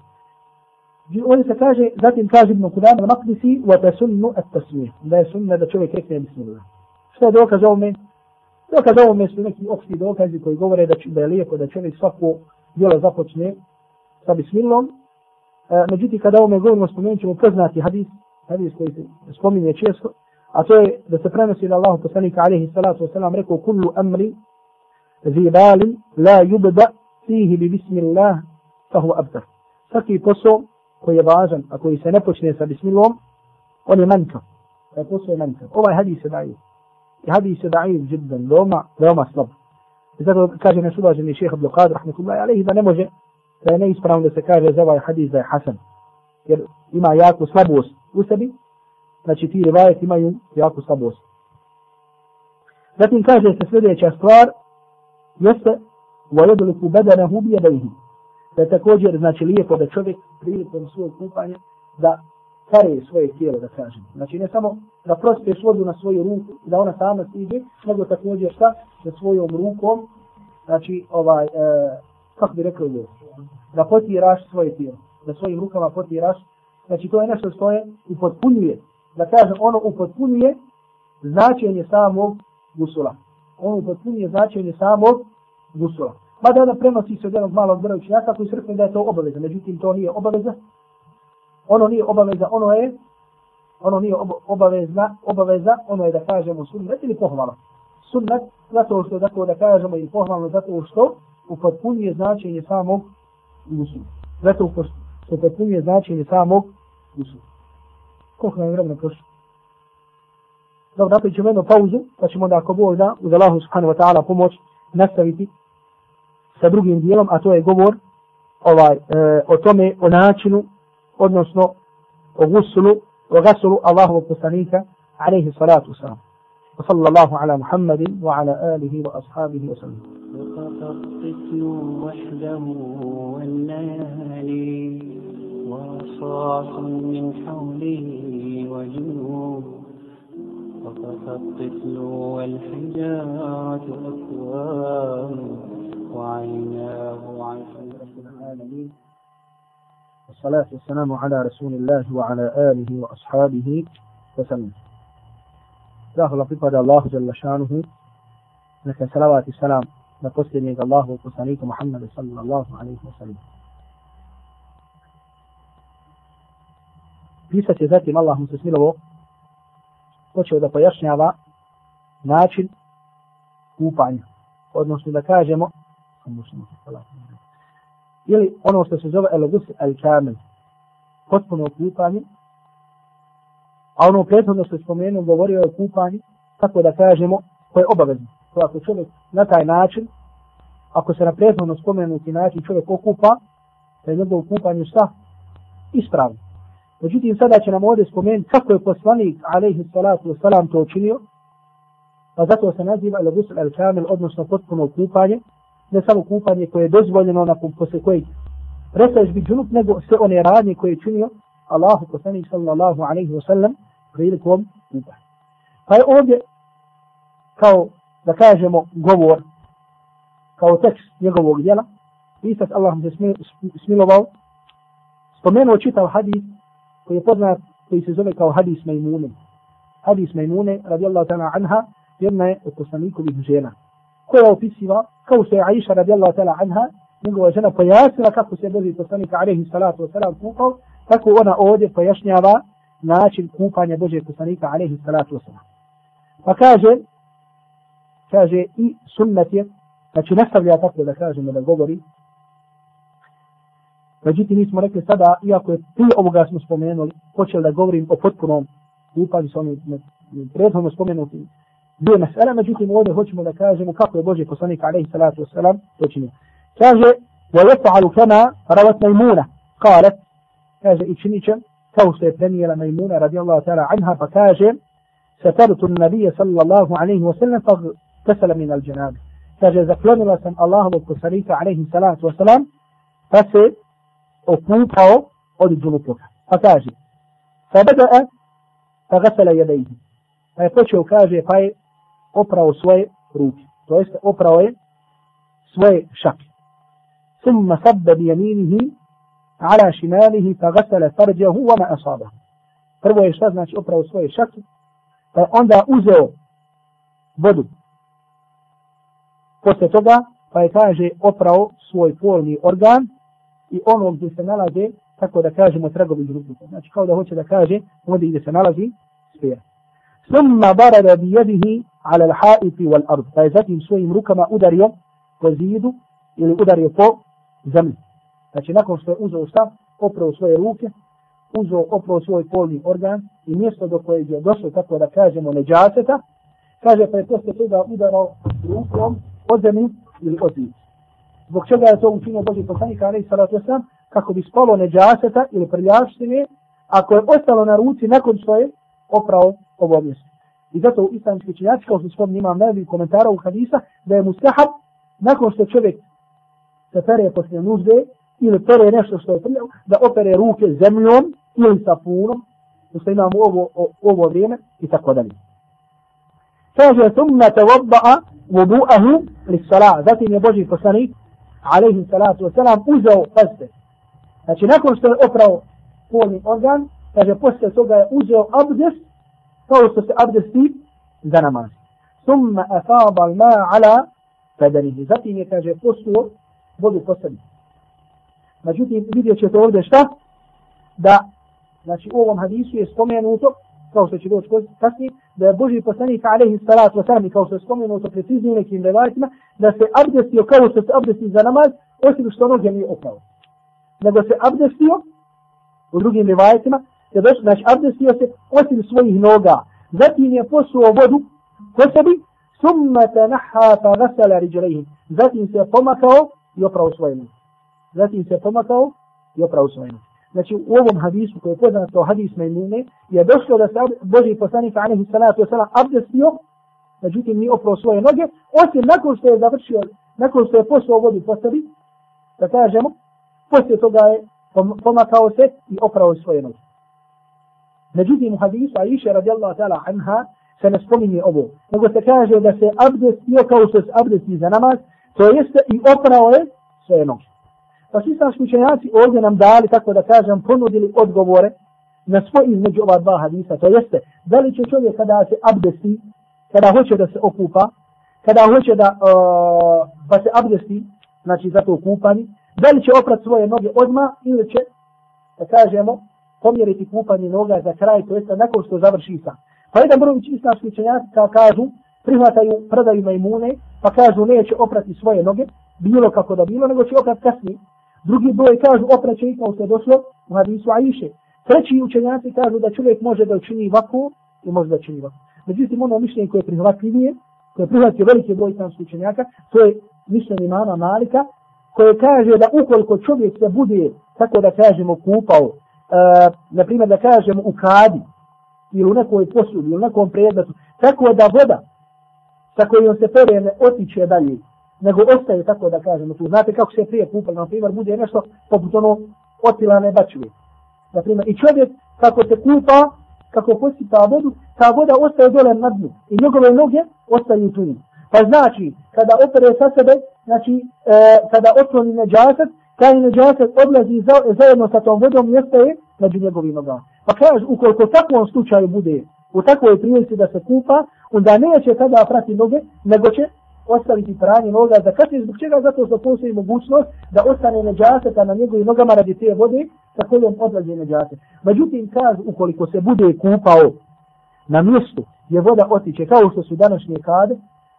Ovdje se kaže, zatim kaže Ibn Kudan u Naqdisi, wa tasunnu at tasmih, da je sunna da čovjek rekne bismillah. Što je dokaz ovome? Dokaz ovome su neki opšti dokazi koji govore da, da je lijepo da čovjek svako djelo započne sa bismillom. E, međutim, kada ovome govorimo, spomenut ćemo poznati hadis, hadis koji se spominje često, a to je da se prenosi da Allah poslanika alaihi salatu wasalam rekao kullu amri zibalin la yubda fihi bi bismillah fahu abtar. Svaki posao koji je važan, a koji se ne počne sa bismillom, on je manjkav. Taj posao je manjkav. Ovaj hadis je da'iv I hadis je da'iv džibdan, veoma, veoma slab. I zato kaže naš uvaženi šeheh Abdul Qadir, rahmetullahi alaihi, da ne može, da je neispravno da se kaže za ovaj hadis da je hasan. Jer ima jako slabost u sebi, znači ti rivajet imaju jako slabost. Zatim kaže se sljedeća stvar, jeste, وَيَدُلُكُ بَدَنَهُ بِيَدَيْهِ da je također znači lijepo da čovjek prilikom svog kupanja da kare svoje tijelo, da kažem. Znači ne samo da prospeš vodu na svoju ruku i da ona sama stiže, nego također šta? Da svojom rukom, znači ovaj, e, kako bi rekao je, da potiraš svoje tijelo, da svojim rukama potiraš, znači to je nešto što je upotpunjuje, da kažem ono upotpunjuje značenje samog gusula. Ono upotpunjuje značenje samog gusula. Mada ona prenosi se od jednog malog broja učenjaka koji su rekli da je to obaveza, međutim to nije obaveza. Ono nije obaveza, ono je ono nije obavezna, obaveza, ono je da kažemo sunnet ili pohvala. Sunnet, zato što tako da kažemo ili pohvalno, zato što upotpunjuje značenje samog gusula. Zato što upotpunjuje značenje samog gusula. Koliko nam vremena prošlo? Dobro, napravit ćemo jednu pauzu, pa ćemo onda ako Bog da, uz Allahu subhanahu wa ta'ala pomoć, nastaviti sa drugim dijelom, a to je govor ovaj, e, o tome, o načinu, odnosno o gusulu, o gasulu Allahovog poslanika, alaihi salatu wasalam. وصلى الله على محمد وعلى آله وأصحابه وسلم الطفل وحده والليالي وصاص من حوله وجنوب وقف الطفل والحجارة أكوان وعيناه العالمين والصلاة والسلام على رسول الله وعلى آله وأصحابه وسلم Zahvala pripada Allahu Jalla šanuhu, neka salavat i salam na posljednjeg Allahu poslanika Muhammeda sallallahu alaihi wa sallam. Pisac je zatim Allah mu se smilovo počeo da pojašnjava način kupanja. Odnosno da kažemo ili ono što se zove el-gus al-kamil, potpuno kupanje, a ono prethodno što je spomenuo, govorio o kupanju, tako da kažemo, koje je obavezno. To ako čovjek na taj način, ako se na prethodno spomenuti način čovjek okupa, da je njegov kupanje šta? Ispravno. Međutim, sada će nam ovdje spomenuti kako je poslanik, alaihi salatu wasalam, to učinio, pa zato se naziva el gusul al-kamil, odnosno potpuno kupanje, ne samo kupanje koje je dozvoljeno na posle kojeg prestaješ biti džunup, nego sve one radnje koje je činio Allahu poslanik sallallahu alaihi wasallam prilikom kupanja. Pa je ovdje kao da kažemo govor kao tekst njegovog djela. Pisac Allah se smilovao. Spomenuo čitav hadis koji je poznat koji se zove kao hadis Majmune. Hadis Majmune radijallahu ta'ala anha jedna je od poslanikovih žena koja opisiva, kao što je Aisha radijallahu ta'ala anha, njegova žena pojasnila kako se Boži poslanika alaihi salatu wa salam kupao, tako ona ovdje pojašnjava način kupanja Božeg poslanika alaihi salatu wa salam. Pa kaže, kaže i sunnet je, znači nastavlja tako da kažemo da govori, Međutim, mi smo rekli sada, iako je prije ovoga smo spomenuli, počeli da govorim o potpunom kupanju sa onim prethodno spomenutim dvije mesele, međutim ovdje hoćemo da kažemo kako je Boži poslanik alaihi salatu wasalam to činio. Kaže, وَيَفْعَلُ كَمَا رَوَتْ مَيْمُونَ قالت kaže i činit će kao što je prenijela Majmuna radijallahu ta'ala anha pa kaže سَتَرْتُ النَّبِيَ صلى الله عليه وسلم فَغْتَسَلَ مِنَ الْجَنَابِ kaže zaklonila sam Allahovog poslanika alaihi salatu wasalam pa se okupao od džunupluka. Pa kaže, fa bada fa gasala jedejhi. Pa je počeo, kaže, pa je oprao svoje ruke. To jeste, oprao je svoje šake. Summa sabba bi jaminihi ala šimalihi fa gasala farđahu wa ma asaba. Prvo je šta znači oprao svoje šake, pa je onda uzeo vodu. Posle toga, pa je kaže oprao svoj polni organ i ono gdje se nalaze, tako da kažemo, tragovi žrutnika. Znači kao da hoće da kaže, ovdje gdje se nalazi sfera. Summa barada bi jedihi ala l'haiti wal ardu. Pa je zatim svojim rukama udario po zidu ili udario po zemlji. Znači nakon što je uzeo stav, oprao svoje ruke, uzeo, oprao svoj polni organ i mjesto do kojeg je došlo, tako da kažemo, neđaseta, kaže pa je posle toga udarao rukom od zemlji ili od zidu. Zbog čega je to učinio Boži poslanik, ali i salatu sam, kako bi spalo neđaseta ili prljavštine, ako je ostalo na ruci nakon što je oprao ovo mjesto. I zato u islamski činjaci, kao što spomni imam najbolji komentara u hadisa, da je mustahab, nakon što čovjek se pere poslije nužde, ili pere nešto što je prljavo, da opere ruke zemljom ili sapunom, što imamo ovo, ovo vrijeme i tako dalje. Kaže, summa te vodba'a vudu'ahu li salah. Zatim je Boži poslanik, alaihi salatu wasalam, uzeo, pazite, znači nakon što je oprao polni organ, kaže, posle toga je uzeo abdest, kao što se abdesti za namaz. Summa afaba al ma ala fedanihi. Zatim je, kaže, posuo vodu posebno. Međutim, vidjet ćete ovdje šta? Da, znači u ovom hadisu je spomenuto, kao što će doći kasnije, da je Boži poslanik alaihi salatu wasalam, kao što je spomenuto precizni u nekim revajtima, da se abdestio kao što se abdesti za namaz, osim što noge nije opao. Nego se abdestio u drugim revajtima, je došlo, znači abdestio se osim svojih noga. Zatim je posuo vodu po sebi, summa tanaha pa gasala riđalehi. Zatim se pomakao i oprao svoje noge. Zatim se pomakao i oprao svoje noge. Znači u ovom hadisu koji je poznato hadis Majmune je došlo da se Boži poslanik alaihi salatu wasalam abdestio, međutim nije oprao svoje noge, osim nakon što je završio, nakon što je poslao vodu po sebi, da kažemo, poslije toga je pomakao se i oprao svoje noge. Međutim u hadisu Aisha radijallahu ta'ala anha se ne spominje ovo. Nego se kaže da se abdestio kao što se abdesti za namaz, to jeste i oprao je svoje noge. Pa svi sam učenjaci ovdje nam dali, tako da kažem, ponudili odgovore na svoj između ova dva hadisa. To jeste, da li će čovjek kada se abdesti, kada hoće da se okupa, kada hoće da uh, pa se abdesti, znači za to kupanje, da li će oprat svoje noge odmah ili će, da kažemo, pomjeriti kupanje noga za kraj, to jeste nakon što završi sa. Pa jedan broj islamski učenjaci kažu, prihvataju, predaju majmune, pa kažu neće oprati svoje noge, bilo kako da bilo, nego će oprat kasnije. Drugi broj kažu opraće i kao se došlo u hadisu Aiše. Treći učenjaci kažu da čovjek može da učini vaku i može da učini vaku. Međutim, ono mišljenje koje je prihvatljivije, koje je prihvatio velike broj islamskih učenjaka, to je mišljenje imama Malika, koje kaže da ukoliko čovjek se bude, tako da kažemo, kupao e, na primjer da kažemo u kadi ili u nekoj posudi ili u nekom predmetu, tako da voda sa kojom se pere ne otiče dalje, nego ostaje tako da kažemo tu. Znate kako se prije kupali, na primjer, bude nešto poput ono otilane bačuje. Na primjer, i čovjek kako se kupa, kako posita vodu, ta voda ostaje dole na dnu i njegove noge ostaju tu. Pa znači, kada opere sa sebe, znači, e, kada otkloni neđasak, taj neđasak odlazi za, zajedno sa tom vodom i ostaje među njegovim nogama. Pa kaže, ukoliko takvom slučaju bude u takvoj prilici da se kupa, onda neće tada prati noge, nego će ostaviti pranje noga za kasnije. Zbog čega? Zato što postoji mogućnost da ostane neđaseta na njegovim nogama radi te vode sa kojom odlazi neđaset. Međutim, kaže, ukoliko se bude kupao na mjestu gdje voda otiče, kao što su današnje kade,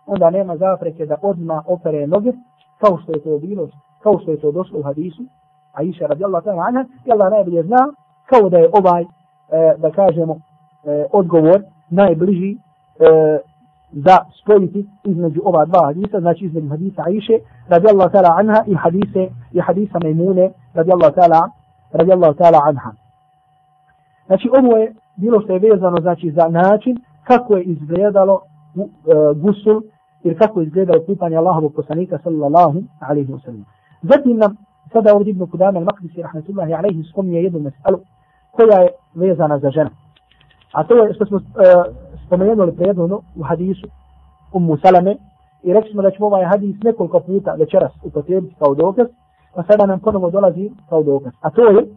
onda nema zapreke da odma opere noge, kao što je to bilo, kao što je to došlo u hadisu, a iša radijallahu ta'ala anha, i Allah najbolje zna, kao da je ovaj, e, da kažemo, e, odgovor najbliži e, da spojiti između ova dva hadisa, znači između hadisa Aisha radijallahu ta'ala anha i hadise i hadisa Maimune radijallahu ta'ala radijallahu ta'ala anha. Znači ovo je bilo što je vezano znači za način kako je izgledalo uh, gusul ili kako je izgledalo kupanje Allahovog poslanika sallallahu alaihi wa sallam. Zatim nam sada ovdje Ibn Kudame al-Maqdisi rahmatullahi alaihi spominje jednu mesalu koja je vezana za ženu. A to je što smo uh, spomenuli prijedno u hadisu Ummu Salame i rekli smo da ćemo ovaj hadis nekoliko puta večeras upotrebiti kao dokaz, pa sada nam ponovo dolazi kao dokaz. A to je, uh,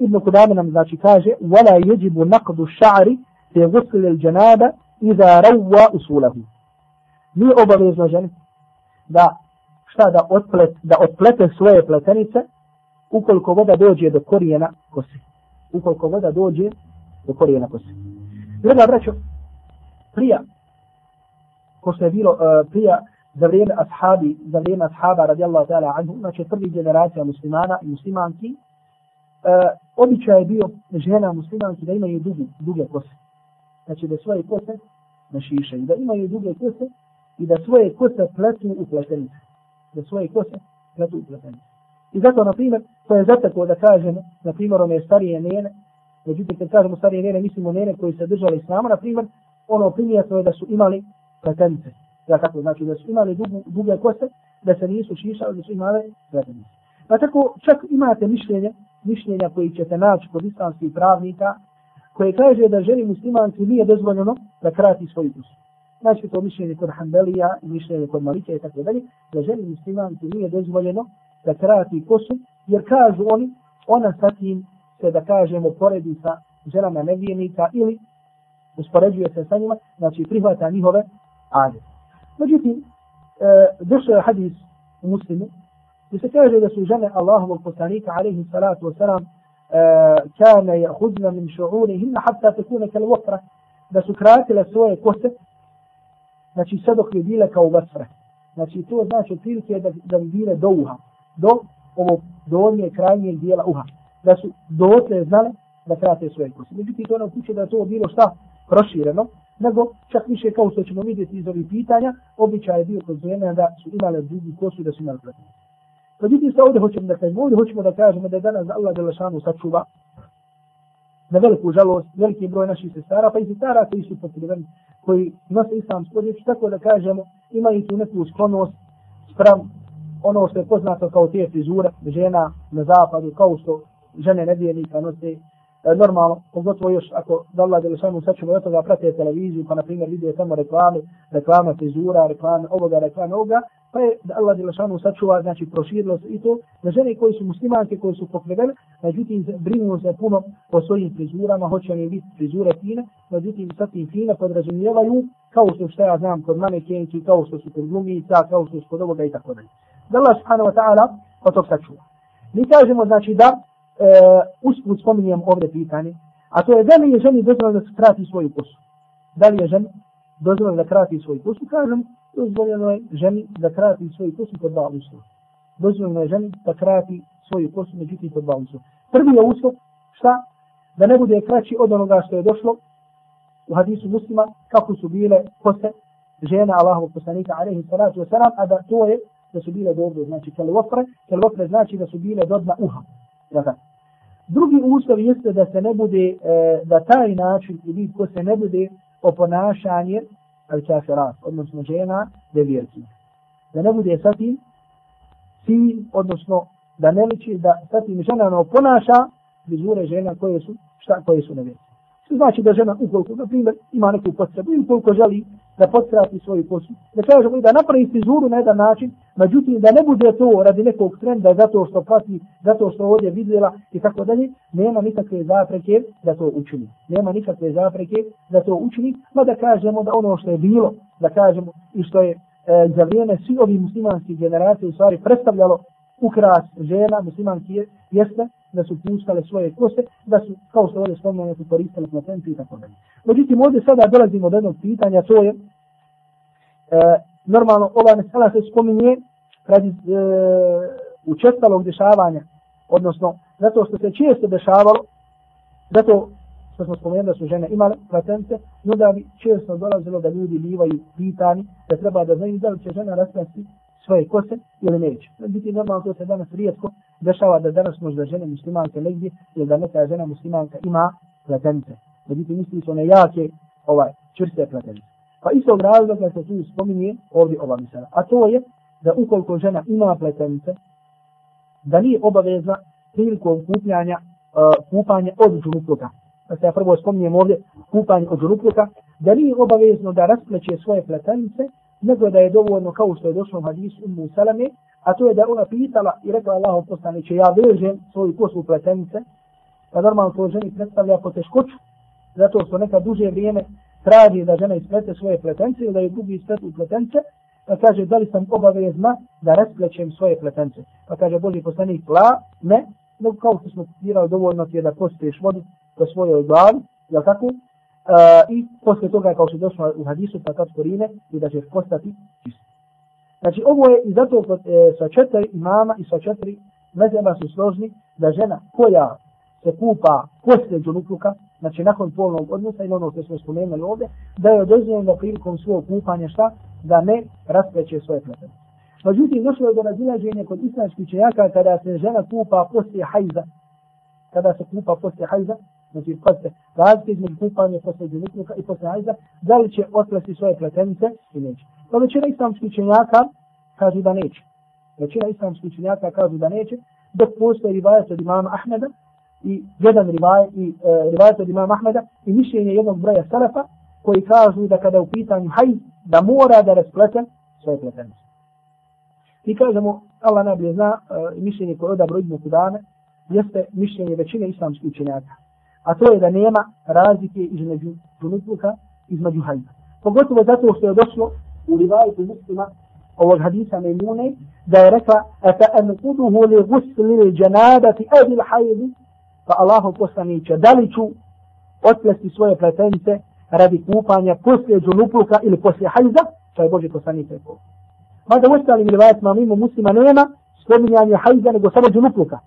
Ibn Kudame nam znači kaže, وَلَا يَجِبُ نَقْدُ الشَّعْرِ فِي غُسْلِ الْجَنَابَ إِذَا رَوَّا أُسُولَهُ Nije obavezno ženi da šta da otplet, da otplete svoje pletenice ukoliko voda dođe do korijena kose. Ukoliko voda dođe do korijena kose. Druga braćo, prija, ko što je bilo uh, prija za vrijeme ashabi, za vrijeme ashaba radijallahu ta'ala anhu, znači prvi generacija muslimana i muslimanki, uh, običaj je bio žena muslimanki da imaju dugi, duge kose. Znači da svoje kose našišaju, da imaju duge kose i da svoje kose pletu u pletenice. Da svoje kose pletu u pletenice. I zato, na primjer, to je zato da kažemo, na primjer, one starije njene, međutim, kad kažemo starije vjere, mislimo vjere koji se držali s nama, na primjer, ono primjer je da su imali pletenice. Ja kako znači da su imali dugu, duge kose, da se nisu šišali, da su imali pletenice. Pa tako, čak imate mišljenje, mišljenja koji ćete naći kod islamskih pravnika, koje kaže da ženi muslimanci nije dozvoljeno da krati svoju kusu. Znači to mišljenje kod Hanbelija, mišljenje kod Malike i tako dalje, da ženi muslimanci nije dozvoljeno da krati kosu, jer kažu oni, ona sa tim se da kažemo poredi sa ženama nevijenika ili uspoređuje se sa njima, znači prihvata njihove ade. Međutim, e, došao je hadis u muslimu, gdje se kaže da su žene Allahovog poslanika, alaihi salatu wasalam, e, kane je hudna min šu'uni, hatta se kune vokra, da su kratile svoje kose, znači sad dok je bile kao vasre. Znači to znači otprilike da, da bi bile do uha, do ovog donje krajnjeg dijela uha. Da su dotle znali da krate svoje kose. Međutim, to ne kuće da to bilo šta prošireno, nego čak više kao što ćemo vidjeti iz ovih pitanja, običaj je bio kroz žene da su imale drugi kosu i da su imali pletnice. Pa Međutim, sa ovdje hoćemo da kažemo, ovdje hoćemo da kažemo da je danas Allah Đelešanu sačuva na veliku žalost, veliki broj naših sestara, pa i sestara koji su pokriveni, koji nose islamsko riječ, tako da kažemo, imaju tu neku sklonost sprem ono što je poznato kao te frizure žena na zapadu, kao što žene nevjernika nose e, normalno, pogotovo još ako da Allah Đelešanu sačuva od toga prate televiziju, pa na primjer vidije tamo reklame, reklama frizura, reklame ovoga, reklame ovoga, pa je da Allah Đelešanu sačuva, znači proširilo se i to, da žene koji su muslimanke, koji su pokredene, međutim brinu se puno o svojim frizurama, hoće li biti frizure fine, međutim sa tim fine podrazumijevaju, kao što što ja znam kod mame kenci, kao što su kod glumica, kao što su kod ovoga i tako dalje. Da Allah subhanahu wa ta'ala od tog sačuva. Mi kažemo znači da E, usput spominjem ovdje pitanje, a to je da li je ženi dozvoljeno da skrati svoju kosu? Da li je ženi dozvoljeno da krati svoju kosu? Kažem, dozvoljeno je ženi da krati svoju kosu pod dva uslova. Dozvoljeno je ženi da krati svoju kosu, međutim pod dva uslova. Prvi je uslov, šta? Da ne bude kraći od onoga što je došlo u hadisu muslima, kako su bile kose žena Allahovog poslanika, alaihi salatu wasalam, a da to je da su bile dobro, znači kelvofre, kelvofre znači da su bile do dna uha. Dakle, Drugi uslov jeste da se ne bude, e, da taj način i vid ko se ne bude oponašanje al kafirat, odnosno žena devjerki. Da ne bude sa tim sin, odnosno da ne liči da sa tim žena ne oponaša vizure žena koje su, šta, koje su nevjerki. Što znači da žena ukoliko, na primjer, ima neku potrebu i ukoliko želi da postrati svoju kosu, da kažemo i da napravi frizuru na jedan način, međutim da ne bude to radi nekog trenda zato što prati, zato što ovdje vidjela i tako dalje, nema nikakve zapreke da to učini. Nema nikakve zapreke da to učini, ma da kažemo da ono što je bilo, da kažemo i što je e, za vrijeme svi ovi muslimanskih generacije u stvari predstavljalo ukras žena muslimanki jeste da su puštale svoje kose, da su, kao što ovdje spomenu, su koristile placenci i tako dalje. Međutim, ovdje sada dolazimo do jednog pitanja, to je, e, normalno, ova mesela se spominje radi e, učestalog dešavanja, odnosno, zato što se često dešavalo, zato što smo spomenuli da su žene imale placence, no da bi često dolazilo da ljudi bivaju pitani, da treba da znaju da li će žena rasprasti svoje kose ili neće. Biti normalno to se danas rijetko dešava da danas možda žene muslimanke negdje ili da neka žena muslimanka ima platence. Međutim, misli su one jake ovaj, čvrste platence. Pa istog razloga se tu spominje ovdje ova misla. A to je da ukoliko žena ima pletenice, da nije obavezna prilikom kupljanja e, kupanja od džunupluka. Da pa se ja prvo spominjem ovdje kupanje od džunupluka, da nije obavezno da raspleće svoje pletenice, nego da je dovoljno kao što je došlo u hadisu Ummu Salame, a to je da ona pitala i rekla Allahu poslaniće, ja vežem svoju kosu pletenice, pa normalno to ženi predstavlja poteškoću, zato što neka duže vrijeme traži da žena isplete svoje pletence ili da je drugi ispletu pletence, pa kaže da li sam obavezna da rasplećem svoje pletence. Pa kaže Boži poslanik, la, ne, nego kao što smo citirali, dovoljno ti je da postiješ vodu po svojoj glavi, jel tako? Uh, I posle toga kao što je došlo u hadisu, pa kad korine i da ćeš postati čist. Znači ovo je i zato kod, e, sa četiri imama i sa četiri mezema su složni da žena koja se kupa poslije džunupluka, znači nakon polnog odnosa ili ono što smo spomenuli ovdje, da je dozvoljeno prilikom svog kupanja šta? Da ne raspreće svoje pletene. Međutim, došlo je do razilaženja kod islamskih čenjaka kada se žena kupa poslije hajza. Kada se kupa poslije hajza, znači pazite, razlike između kupanja posle džunupluka i posle hajza, da li će otplesti svoje pletenice i neće. Pa većina islamskih učenjaka kažu da neće. Većina islamskih učenjaka kažu da neće, dok postoje rivajac od imama Ahmeda, i jedan rivaj, i e, rivajet od imama Ahmeda i mišljenje jednog broja salafa koji kažu da kada u pitanju hajz da mora da rasplete svoje pletenice. I kažemo, Allah najbolje zna, e, mišljenje koje odabro Ibn Kudane jeste mišljenje većine islamskih učenjaka. A to je da nema razlike između džunutluka između hajda. Pogotovo zato što je došlo u rivajetu muslima ovog hadisa Mejmune da je rekla Ata anquduhu li gusli li dženadati edil hajdi pa Allahu poslaniće, da li ću otplesti svoje pletenice radi kupanja poslije džunupluka ili poslije hajza, to je Boži poslanik rekao. Mada u ostalim rivajetima mimo muslima nema spominjanje hajza nego samo džunupluka.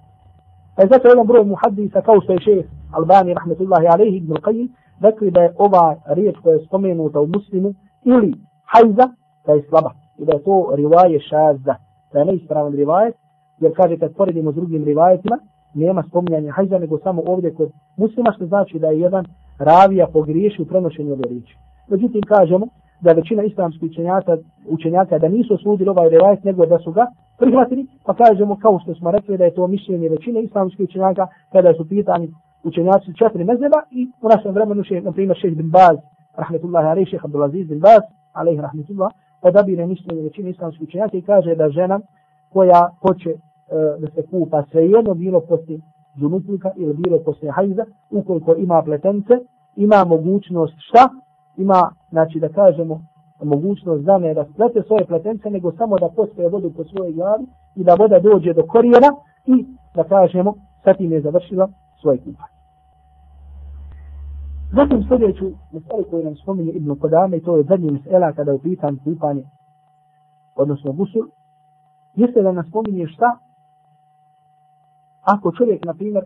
Pa je zato jedan broj muhaddisa kao što je šeh Albani rahmetullahi alaihi ibn Qajim, rekli da je ova riječ koja je spomenuta u muslimu ili hajza da je slaba i da je to rivaje šazda, da je neispravan rivajet jer kaže kad poredimo s drugim rivajetima nema spominjanja hajza, nego samo ovdje kod muslima, što znači da je jedan ravija pogriješi u prenošenju ove riječi. Međutim, kažemo da većina islamskih učenjaka, učenjaka da nisu osudili ovaj rivajet, nego da su ga prihvatili, pa kažemo kao što smo rekli da je to mišljenje većine islamskih učenjaka kada su pitani učenjaci četiri mezeba i u našem vremenu še, na primjer, šeh bin Baz, rahmetullahi alaih, šeh Abdulaziz bin Baz, alaih rahmetullah, odabire mišljenje većine islamskih učenjaka i kaže da žena koja hoće E, da se kupa svejedno bilo poslije džunupnika ili bilo poslije hajza, ukoliko ima pletence, ima mogućnost šta? Ima, znači da kažemo, mogućnost da ne rasplete svoje pletence, nego samo da postoje vodu po svojoj glavi i da voda dođe do korijena i da kažemo, sa tim je završila svoje kupanje. Zatim sljedeću meselu koju nam spominje Ibn Kodame, to je zadnji mesela kada je upitan kupanje, odnosno gusul, jeste da nam spominje šta? Ako čovjek, na primjer,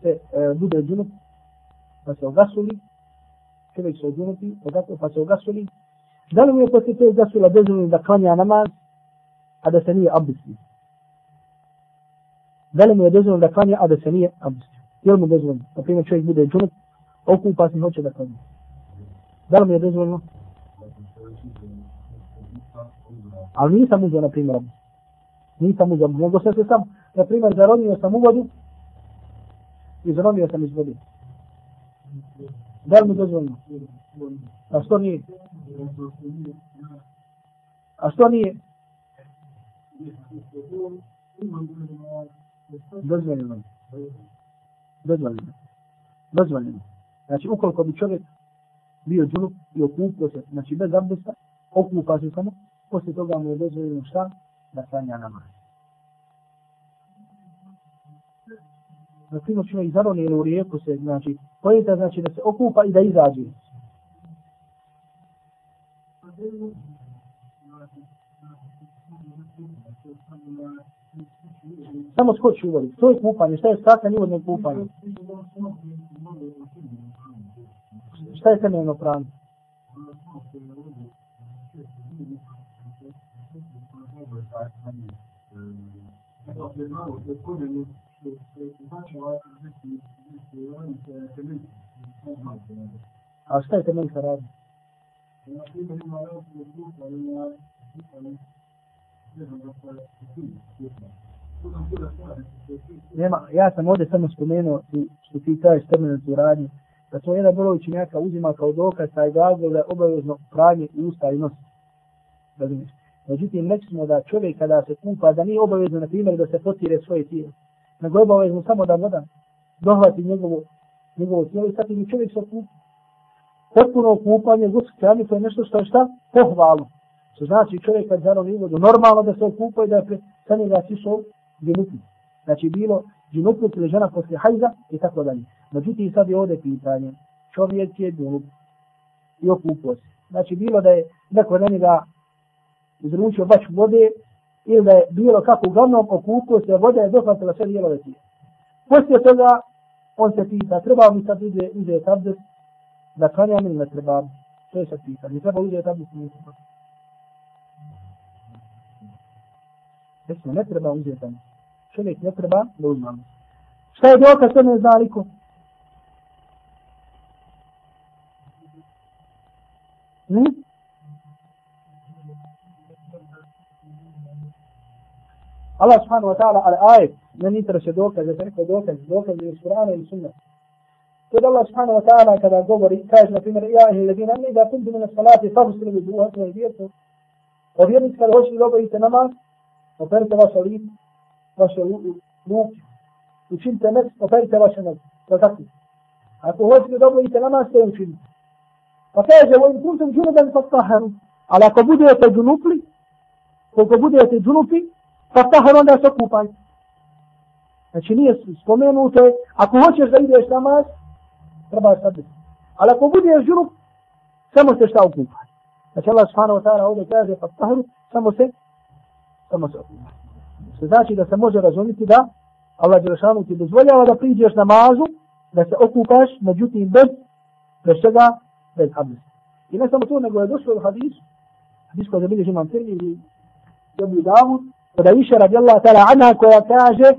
se e, bude džunup, pa se ogasuli, čovjek se džunupi, pa se ogasuli, da li mu je poslije te gasula dozvoljeno da klanja namaz, a da se nije abdestio? Da li mu je dozvoljeno da klanja, a da se nije abdestio? Je li mu dozvoljeno? Na primjer, čovjek bude džunup, okupa se hoće da klanja. Da li mi je dozvoljno? Ali nisam uzeo, na primjer, nisam uzeo, nego se sam, na primjer, zaronio sam u vodu i zaronio sam iz vode. Da li mi dozvoljno? A što nije? A što nije? Dozvoljeno. Dozvoljeno. Dozvoljeno. Znači, ukoliko bi čovjek bio džunup i okupio se, znači bez abdesta, okupa se samo, poslije toga mu je dozvoljeno šta? Da sanja namaz. na primjer čovjek zaroni ili u rijeku se, znači, pojeta znači da se okupa i da izađe. Samo skoči u vodi. To je kupanje. Šta je skakanje uvodno kupanje? Šta je temeljno pranje? A šta je temelj sa radom? Nema, ja sam ovdje samo spomenuo što ti kažeš terminatu radnje, da to jedan broj učenjaka uzima kao dokaz taj glagol da je obavezno pranje usta i nos. Razumiješ? Međutim, rekli smo da čovjek kada se kupa, da nije obavezno, na primjer, da se potire svoje tijelo. Nego je obavezno samo da voda dohvati njegovo, njegovo tijelo i sad mi čovjek se kupa. Potpuno kupanje, gusk krani, to je nešto što je šta? Pohvalno. Što znači čovjek kad zarovi vodu, normalno da se okupa i da je pre, sa njega sišao džinutluk. Znači bilo džinutluk ili žena poslije hajza i tako dalje. Međutim, sad je ovdje pitanje. Čovjek je glup i okupo se. Znači bilo da je neko na njega izručio baš vode ili da je bilo kako uglavnom okupo se, voda je dohvatila sve dijelove tije. Poslije toga on se pita, treba mi sad uzeti uze abdest da klanjam ili ne treba. To je sad pitanje. Treba uzeti abdest ili ne treba. Recimo, ne treba uzeti abdest. Čovjek ne treba da uzmano. Šta je dokaz to ne Allah subhanahu wa ta'ala al ajet, ne ni interesuje dokaz, da se neko dokaz, dokaz iz Kur'ana ili sunna. To da Allah subhanahu wa ta'ala kada govori, kaže na primjer, ja ih ledina, ne da kundu mene salati, fa husili bi duha, sve vjercu. O vjernici kada hoćete da obavite namaz, operite vaše lice, vaše luke, učinite mes, operite vaše noge. To tako. Ako hoćete da obavite namaz, to učinite. Pa kaže, vojim kuntum džunuban fa taharu. Ali ako budete džunupli, koliko budete džunupi, pa tahar onda se okupaj. Znači nije spomenuto, ako hoćeš da ideš namaz, treba je sad Ali ako budeš džunup, samo se šta okupaj. Znači Allah subhanahu wa ta'ala ovdje kaže, pa taharu, samo se, samo se okupaj. Što znači da se može razumjeti da Allah Đelešanu ti dozvoljava da priđeš namazu, da se okupaš, međutim bez, bez čega. I ne samo to, nego je došlo u hadisu, hadis koji je zabilježi imam Tirmidhi, Ibn Davud, od Aisha radijallahu ta'ala anha koja kaže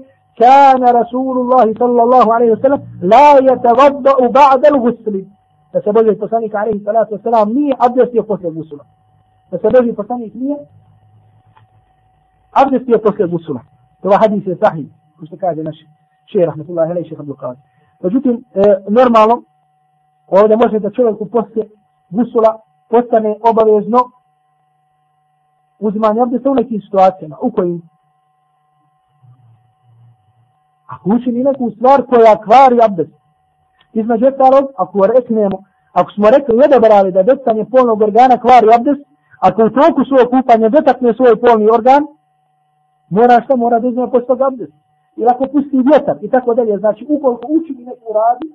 كان رسول الله صلى الله عليه وسلم لا يتوضأ بعد الغسل da se Boži poslanik alaihi salatu wasalam nije abdestio posle gusula. Da se Boži poslanik nije abdestio posle gusula. To je hadis je sahih, ko što kaže naš šehr, rahmetullahi alaihi, šehr Abdul Qadir. Međutim, normalno, ovdje može da čovjeku poslije gusula postane obavezno uzimanje abdesta u nekim situacijama. U kojim? Ako učini neku stvar koja kvari abdest. Između ostalog, ako reknemo, ako smo rekli odabrali da dotakanje polnog organa kvari abdest, ako u toku svojeg kupanja dotakne svoj polni organ, mora što? Mora da uzme posto abdest. Ili ako pusti vjetar i tako dalje. Znači, ukoliko učini neku radi,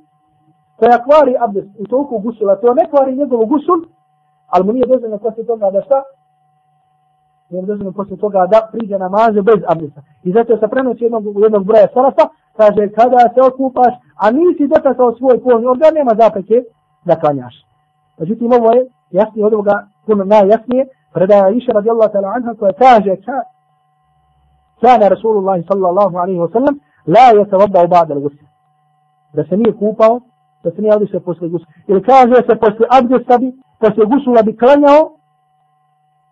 koja kvari abdes u toku gusula, to ne kvari njegov gusul, ali mu nije dozvoljeno poslije toga da šta? Nije dozvoljeno poslije toga da priđe namaze bez abdesa. I zato se prenosi jednog, jednog broja salasa, kaže kada se okupaš, a nisi dotakao svoj polni organ, nema zapreke da klanjaš. Međutim, ovo je jasnije od ovoga, puno najjasnije, predaja Iša radijallahu ta'ala anha koja kaže ka, kana Rasulullah sallallahu alaihi wa sallam, la je ba'da al-gusla. da se nije kupao da se nije odišao posle gusula. Ili kaže se posle abdesta bi, posle gusula bi klanjao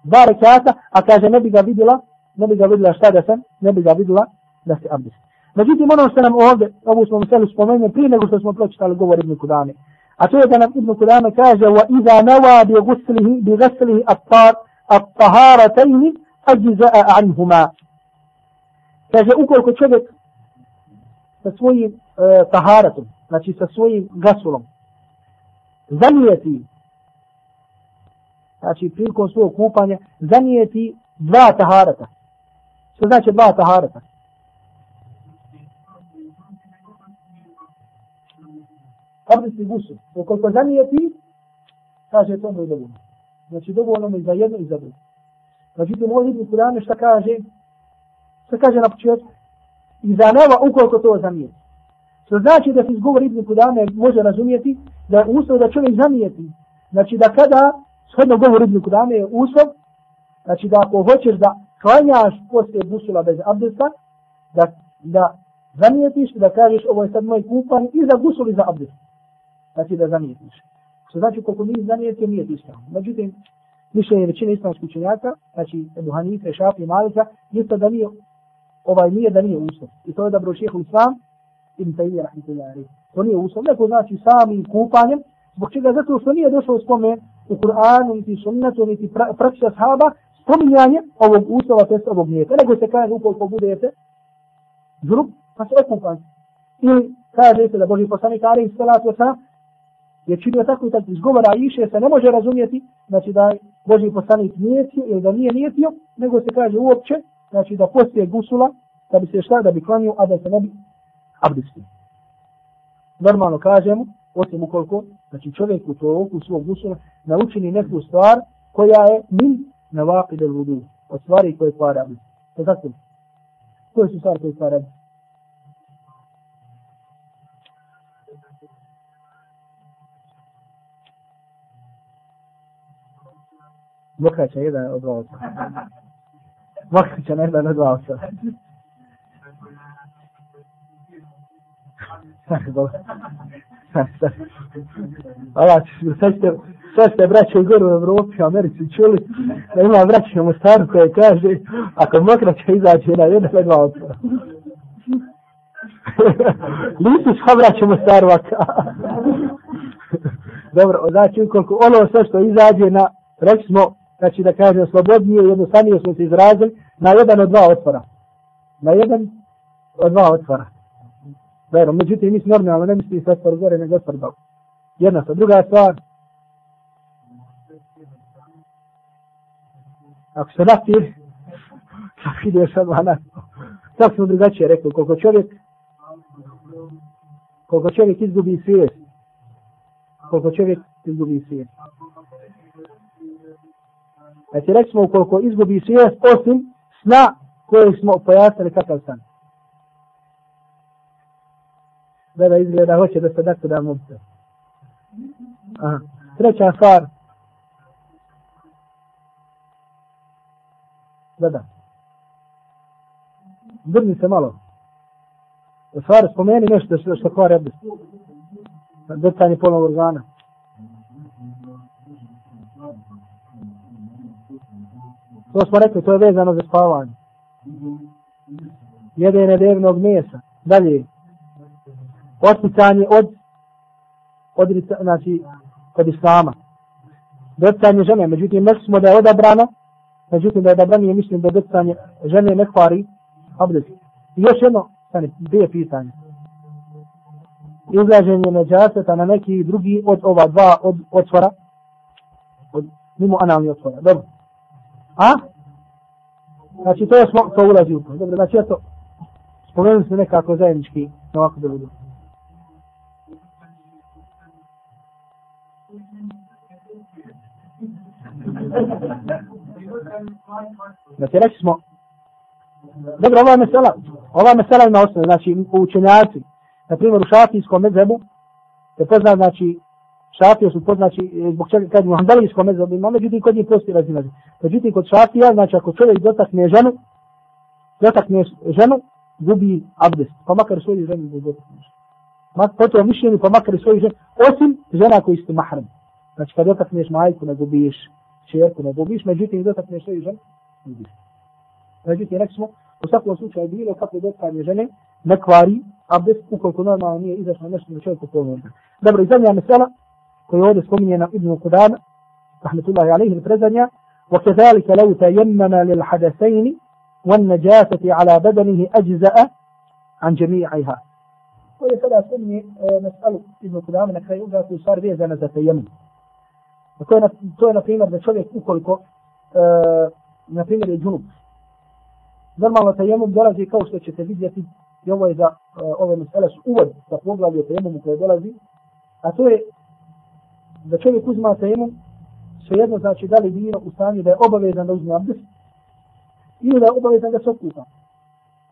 dva rekata, a kaže ne bi ga vidjela, ne bi ga vidjela šta da sam, ne bi ga vidjela da se abdesta. Međutim, ono što nam ovdje, ovu smo misali spomenuli prije nego što smo pročitali govor Ibn Kudame. A to je da nam Ibn Kudame kaže وَإِذَا نَوَى بِغُسْلِهِ بِغَسْلِهِ الطَّهَارَتَيْنِ أَجْزَأَ عَنْهُمَا Kaže, ukoliko čovjek sa svojim e, taharatom, znači sa svojim gasulom, zanijeti, znači prilikom svog kupanja, zanijeti dva taharata. Što znači dva taharata? Abdesti gusul. Ukoliko zanijeti, kaže to mu je dovoljno. Znači dovoljno mu i za jedno i za drugo. Znači, to može biti šta kaže, se kaže na početku, i za neva ukoliko to zanijeti. Što znači da se izgovor Ibn Kudame može razumijeti da je uslov da čovjek zamijeti. Znači da kada, shodno govor Ibn Kudame je uslov, znači da ako hoćeš da klanjaš poslije busula bez abdesta, da, da zamijetiš da kažeš ovo je sad moj kupan i za gusul i za abdest. Znači da zamijetiš. Što znači koliko mi zamijetio nije ispravno. Međutim, mišljenje većine islamskih učenjaka, znači Ebu Hanife, Šafi, Malika, jeste da nije ovaj nije da nije uslov. I to je da brošehu islam, ibn Taymi rahmetullahi To nije uslov, neko znači samim kupanjem, zbog čega? Zato što nije došao spomen u Kur'anu, niti sunnetu, niti pra, praksa sahaba, spominjanje ovog uslova, test ovog nijeta. Nego se kaže ukoliko budete zrub, pa se okupajte. Ili kaže se da Boži poslanik Ali i salatu wasalam je činio tako i tako. Izgovara iše se ne može razumjeti, znači da Boži poslanik nijetio ili da nije nijetio, nego se kaže uopće, znači da poslije gusula, da bi se šta, da bi klanio, a da se ne bi abdestio. Normalno kažemo, osim ukoliko, znači čovjek u toku svog gusula naučini neku stvar koja je min na vaqid al vudu, od stvari koje kvara abdest. To tako? Koje su stvari koje kvara abdest? Mokraća jedan od dva oca. Mokraća jedan od dva oca. Ova, sad ste, sad ste braće gore u Evropi, Americi čuli da ima braće u Mostaru koje kaže ako mokraća izađe na jedan na dva oca. Nisu šta braće u Mostaru, Dobro, znači ukoliko ono sve što izađe na, reći smo, znači da kaže slobodnije, jednostavnije smo se izrazili, na jedan od dva otvora. Na jedan od dva otvora. Dobro, međutim, mislim normalno, ne misli sa stvar gore, nego stvar dol. Jedna stvar. druga stvar. Ako se napije, kako ideš odmah na Tako smo drugačije rekli, koliko čovjek koliko čovjek izgubi svijest, koliko čovjek izgubi svijest. Znači, rekli smo koliko izgubi svijest, osim sna koje smo pojasnili kakav stan. Da da izgleda, hoće da se dakle da mu. Aha. Treća stvar. Da, da. Drži se malo. Da stvar spomeni nešto što, što kvar je. Dotanje polnog organa. To smo rekli, to je vezano za spavanje. Jedene devnog mjesa. Dalje. Otpicanje od, od, znači, od islama. Docanje žene. Međutim, nešto smo da je odabrano. Međutim, da je odabrano je mislim da docanje žene ne kvari. Abdest. I još jedno, stani, dvije pitanje. Izlaženje neđaseta na neki drugi od ova dva od otvora. Od, mimo analni otvora. Dobro. A? Znači to smo, to ulazi u to. Dobro, znači eto, spomenuli smo nekako zajednički na ovako da Znači reći smo, dobro, ova mesela, ova mesela ima osnovu, znači učenjaci, na primjer u šafijskom medzebu, je poznat, znači, šafije su poznaći znači, e, zbog čega kad mu handalijskom mezobu ima, međutim kod njih postoji razilazi. Međutim kod šafija, znači ako čovjek dotakne ženu, dotakne ženu, gubi abdest, pa makar svoju ženu da dotakne. Po to mišljenju, pa makar svoju ženu, osim žena koji su mahram. Znači kad dotakneš majku, ne gubiš, ne gubiš, međutim dotakneš svoju ženu, ne gubiš. Međutim, rekli smo, u svakom slučaju bilo kako dotakne žene, ne kvari abdest, ukoliko normalno nije izašlo nešto na čovjeku polovno. Dobro, i zadnja mesela, koji ovdje spominje na Ibnu Kudan, rahmetullahi alaihi prezanja, وكذلك لو تيمم للحدثين والنجاسة على بدنه أجزاء عن جميعها وهي سلا سمي نسأل ابن قدام na kraju da su stvar vezane za tejemum. To je, na, to je na primjer da čovjek ukoliko, e, na primjer je džunup. Normalno tejemum dolazi kao što ćete vidjeti i ovo je za e, ove mesele su uvod za poglavlje tejemumu koje dolazi, a to je da čovjek uzma temu, svejedno znači da li bilo u stanju da je obavezan da uzme abdest, ili da je obavezan da se okupa.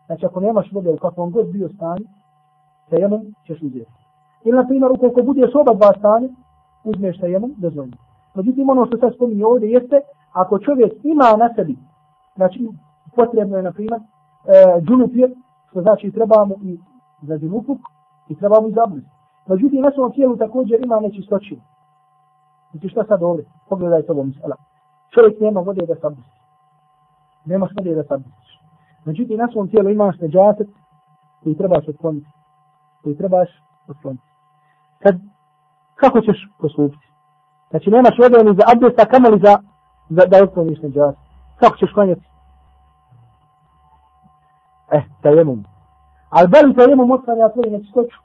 Znači ako nemaš vode u kakvom god bio stanju, tejemom ćeš uzeti. Ili na primjer ukoliko budeš oba dva stanja, uzmeš tejemom, dozvoljno. Međutim ono što sad spominje ovdje jeste, ako čovjek ima na sebi, znači potrebno je na primjer, e, džunupir, što znači treba mu i za džunupuk, i treba mu i za Međutim, na svom tijelu također ima nečistoćinu. Znači šta sad ovdje? Pogledaj to ovom misala. Čovjek nema vode da sabdusi. Nemaš vode da sabdusiš. Međutim, na svom tijelu imaš neđaset koji trebaš otkloniti. Koji trebaš otkloniti. Kad, kako ćeš postupiti? Znači, nemaš vode ni za abdesta, kamo li za, za da otkloniš neđaset? Kako ćeš klanjati? Eh, tajemum. Ali da li tajemum otklanja tvoju nečistoću?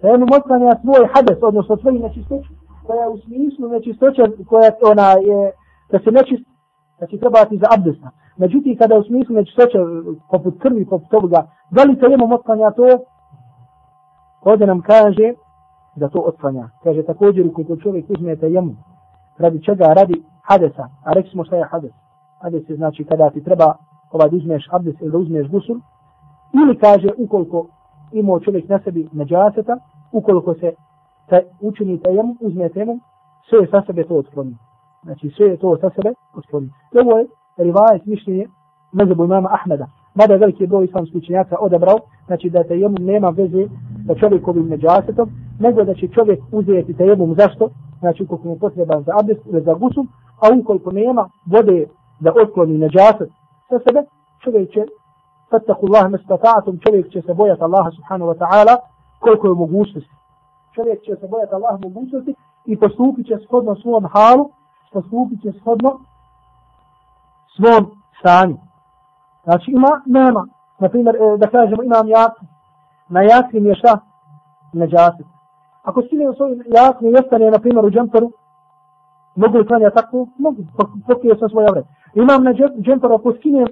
Tajemum otklanja tvoj hades, odnosno tvoju nečistoću, koja u smislu nečistoća, koja ona je, da se nečist, znači treba ti za abdesta. Međutim, kada u smislu nečistoća, poput krvi, poput ovoga, da li tajemum otklanja to? Ovdje nam kaže da to otklanja. Kaže također, ukoliko čovjek uzme tajemum, radi čega? Radi hadesa. A rekli smo šta je hades. Hades je znači kada ti treba ovaj da uzmeš abdes ili da uzmeš gusul, ili kaže ukoliko imao čovjek na sebi neđaseta, ukoliko se taj učini tajem, uzme temom, sve je sa sebe to otkloni. Znači sve je to sa sebe otkloni. Ovo je rivajet mišljenje mezebu imama Ahmeda. Mada je veliki broj islamskih učenjaka odabrao, znači da tajemum nema veze sa čovjekovim neđasetom, nego da će čovjek uzeti tajemum zašto, znači ukoliko mu potreban za abdest ili za gusul, a ukoliko nema vode da otkloni neđaset sa sebe, čovjek će fattaku Allah mestata'atum, čovjek će se bojati Allaha subhanahu wa ta'ala koliko je mogućnosti. Čovjek će se bojati Allaha mogućnosti i postupit će shodno svom halu, postupit će shodno svom stanju. Znači ima, nema. Naprimjer, e, da kažemo imam jaci. Na jaci mi je šta? Neđasit. Ako skine u svoj jakni i ostane, na primjer, u džemperu, mogu li klanja tako? Mogu, pokrije sam svoje vre. Imam na džemperu, ako skinem,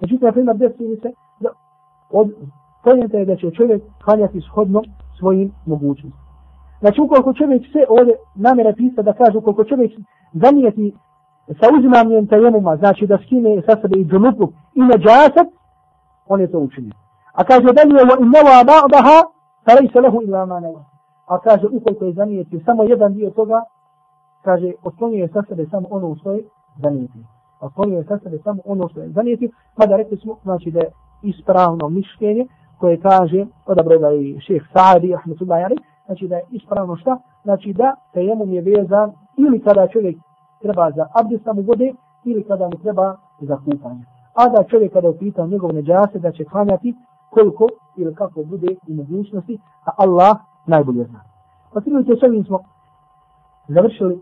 međutim, na primjer, desi mi se, da, od, pojenta je da će čovjek klanjati shodno svojim mogućnostima. Znači, ukoliko čovjek sve ovdje namjera pisa da kaže, ukoliko čovjek zanijeti sa uzimanjem tajemuma, znači da skine sa sebe i džunupu i neđasat, on je to učinio. A kaže dalje, wa innova ba'daha, fa lejse lehu illa ma nema. A kaže, ukoliko je zanijetio samo jedan dio toga, kaže, otklonio je sa sebe samo ono što je zanijetio. Otklonio je sa sebe samo ono što je zanijetio, mada pa rekli smo, znači da je ispravno mišljenje, koje kaže, odabro da je šeheh Sa'adi, ahmetullahi ali, znači da je ispravno šta? Znači da tejemum je vezan ili kada čovjek treba za abdest u vode, ili kada mu treba za kupanje. A da čovjek kada upita njegov neđase da će klanjati koliko ili kako bude u mogućnosti, a Allah najbolje zna. Pa prilike s ovim smo završili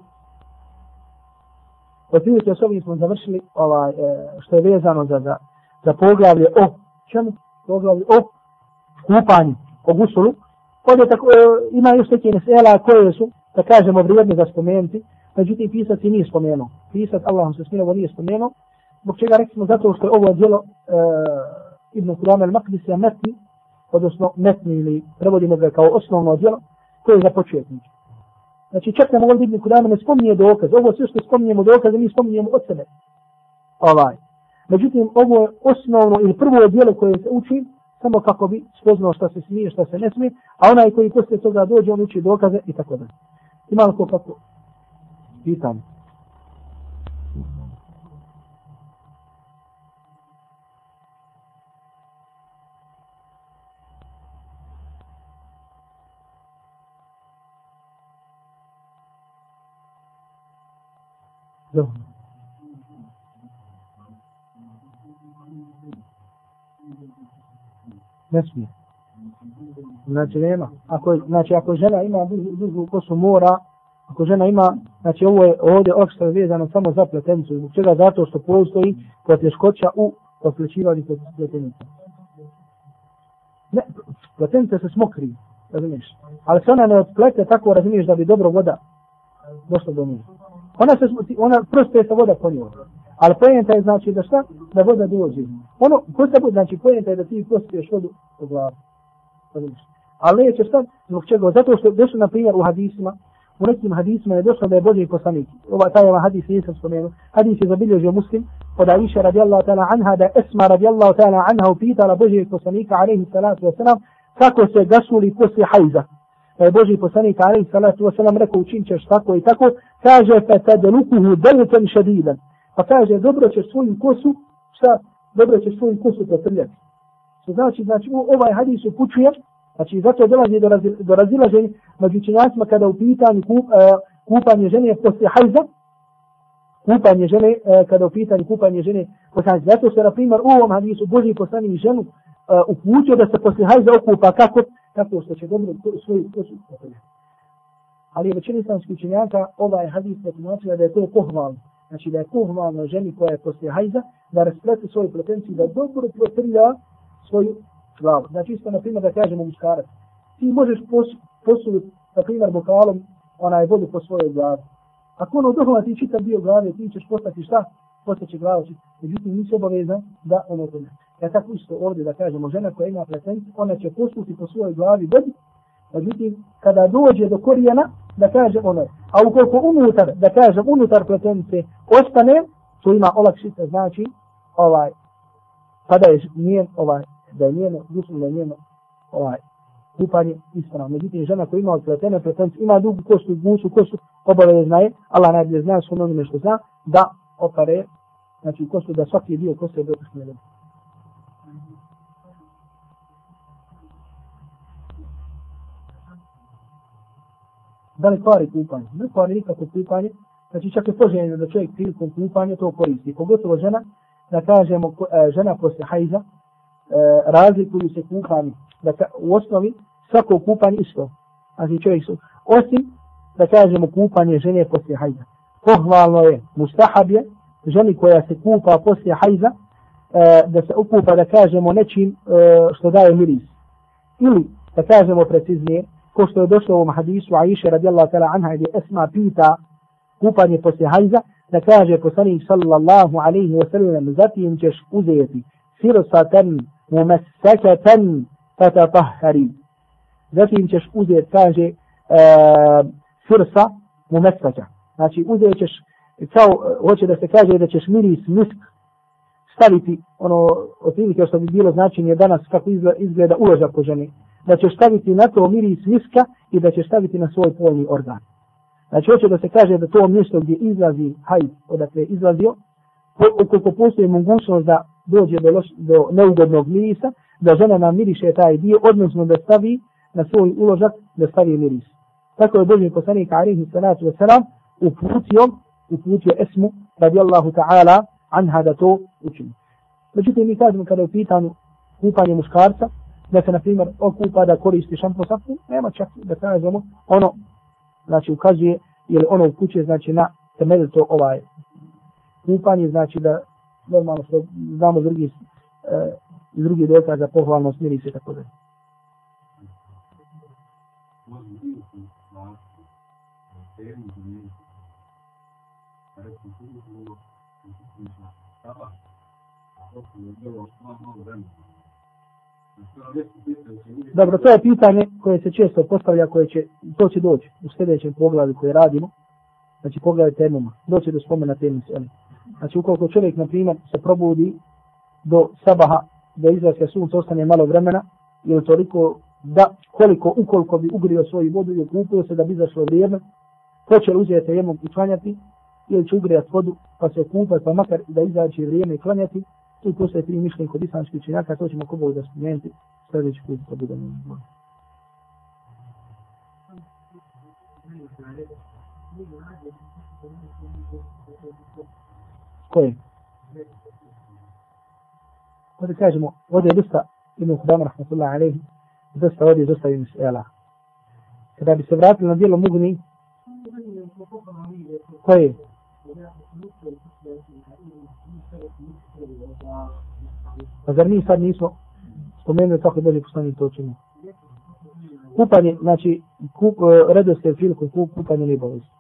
pa otprilike s ovim smo završili ovaj, e, što je vezano za, za, za poglavlje o čemu? Poglavlje o kupanju, o gusulu. Ovdje tako, e, ima još neke nesela koje su, da kažemo, vrijedne za spomenuti. Međutim, pisac je nije spomenuo. Pisac, Allahom se smilovo, nije spomenuo. Zbog čega rekli smo zato što je ovo djelo e, Ibn Kurama al-Maqdisija metni, odnosno metni ili prevodimo ga kao osnovno djelo, koje je za početnik. Znači čak nam ovdje Ibn Kurama ne spominje dokaz. Ovo sve što spominjemo dokaze, mi spominjemo od sebe. Ovaj. Međutim, ovo je osnovno ili prvo djelo koje se uči, samo kako bi spoznao šta se smije, šta se ne smije, a onaj koji poslije toga dođe, on uči dokaze i tako da. Ima li to kako? Pitam. Dobro. Ne smije. Znači nema. Ako, znači ako žena ima dužu kosu mora, ako žena ima, znači ovo je ovdje okstra vezano samo za pletenicu. Zbog čega? Zato što postoji poteškoća u poslećivanju pletenicu. Ne, pletenica se smokri, razumiješ. Ali se ona ne odplete tako, razumiješ, da bi dobro voda došla do nje. Ona se, ona prosto je sa voda njoj. Ali pojenta je znači da šta? Da voda dođe. Ono, ko se bude, znači pojenta je da ti pospiješ vodu u glavu. Ali neće šta? Zbog čega? Zato što došlo, na primjer, u hadisima, u nekim hadisima je došlo da je Boži poslanik. Ova taj ova hadis nisam spomenuo. Hadis je zabilježio muslim od Aisha radijallahu ta'ala anha da Esma radijallahu ta'ala anha upitala Boži poslanika alaihi salatu wasalam kako se gasuli poslije hajza. Pa je Boži poslanik Ali salatu wasalam rekao učin ćeš tako i tako. Kaže fa tadelukuhu delukan šadidan. Pa kaže, dobro ćeš svoju kosu, šta? Dobro ćeš svoju kosu potrljati. Što znači, znači, ovaj hadis upućuje, znači, zato dolazi do, razil, do razilaženja među činjacima kada u pitanju kup, uh, e, kupanje žene poslije hajza, kupanje žene, uh, kada u pitanju kupanje žene, poslanici. Zato se, na primjer, u ovom hadisu Boži poslanik ženu uh, upućuje da se poslije hajza okupa kako, tako što će dobro svoju kosu Ali je većina islamskih učenjaka ovaj hadis potumačila da je to pohvalno. Znači da je pohvalno ženi koja je poslije hajza da rasplete svoju pletenciju da dobro protrlja svoju glavu. Znači isto, na primjer, da kažemo muškarac. Ti možeš pos, posuditi, na primjer, bokalom onaj vodu po svojoj glavi. Ako ono dohova ti čita bio glave, ti ćeš postati šta? Postaće glavu. Međutim, nisi obavezan da ono to ne. Ja tako isto ovdje da kažemo, žena koja ima pretenciju, ona će posuti po svojoj glavi vodi, Međutim, kada dođe do korijena, da kaže ono, a ukoliko unutar, da kaže unutar pletenice ostane, to ima olakšice, znači, ovaj, pa da je njen, ovaj, da je njeno, mislim da je njeno, ovaj, kupanje ispravno. Međutim, žena koja ima odpletene pretence, ima dugu kostu, gusu kostu, obaveze znaje, Allah najbolje zna, što onome što zna, da opare, znači kostu, da svaki dio koste je dopušteno da li kvari kupanje? Ne kvari nikako kupanje, znači čak je poželjeno da čovjek prilikom kupanja to koristi. Pogotovo žena, da kažemo, e, žena posle hajza, e, razlikuju se kupanje. Da ka, u osnovi svako kupanje isto. Znači čovjek su, osim da kažemo kupanje žene posle hajza. Pohvalno je, mustahab je, ženi koja se kupa posle hajza, e, da se okupa, da kažemo, nečim što daje miris. Ili, da kažemo preciznije, ko što je došlo u ovom hadisu Aisha radijallahu ta'ala anha gdje Esma pita kupanje poslije hajza, da kaže poslanik sallallahu alaihi wa sallam, zatim ćeš uzeti sirsatan mumasakatan fatatahari. Zatim ćeš uzeti, kaže, uh, sirsa mumasaka. Znači uzet ćeš, kao, hoće da se kaže da ćeš miris misk staviti, ono, otprilike što bi bilo značenje danas kako izgleda uložak po ženi da ćeš staviti na to miris viska i da ćeš staviti na svoj polni organ. Znači, hoće da se kaže da to mjesto gdje izlazi hajt, odakle je izlazio, ukoliko postoji mogućnost da dođe do, loš, do neugodnog mirisa, da žena nam miriše taj dio, odnosno da stavi na svoj uložak, da stavi miris. Tako je Boži poslanik alihi salatu wasalam uputio, uputio esmu radijallahu ta'ala anha da to učini. Međutim, mi kažemo kada je u pitanju kupanje muškarca, da se, na primjer, okupa da koristi šampo sapun, nema čak da kažemo, ono, znači, ukazuje, ili ono upućuje, znači, na temelj to ovaj kupanje, znači, da normalno što znamo drugi, e, iz drugih dokaza pohvalno smiri se tako da. Thank you. Dobro, to je pitanje koje se često postavlja, koje će, to će doći u sljedećem poglavlju koje radimo. Znači pogledaj temama, doći do spomena temi se. Znači ukoliko čovjek, na primjer, se probudi do sabaha, da izraska sunca ostane malo vremena, ili toliko da koliko, ukoliko bi ugrio svoju vodu i okupio se da bi zašlo vrijeme, hoće li uzeti jemom i klanjati, ili će ugrijati vodu pa se okupati, pa makar da izađe vrijeme i klanjati, Tu postoje tri mišljenja kod islamskih učenjaka, to ćemo kobog da spomenuti sljedeći put kad budemo izbori. Koji? Ovdje kažemo, ovdje je dosta Ibn Hudama, rahmatullahi alaihi, dosta ovdje je dosta Ibn Sela. Kada bi se vratili na dijelo Mugni, koje? Pa zar mi sad nismo spomenuli kako je Boži poslanik to učinio? Kupanje, znači, kup, eh, redoste kup kupanje nije bolesti.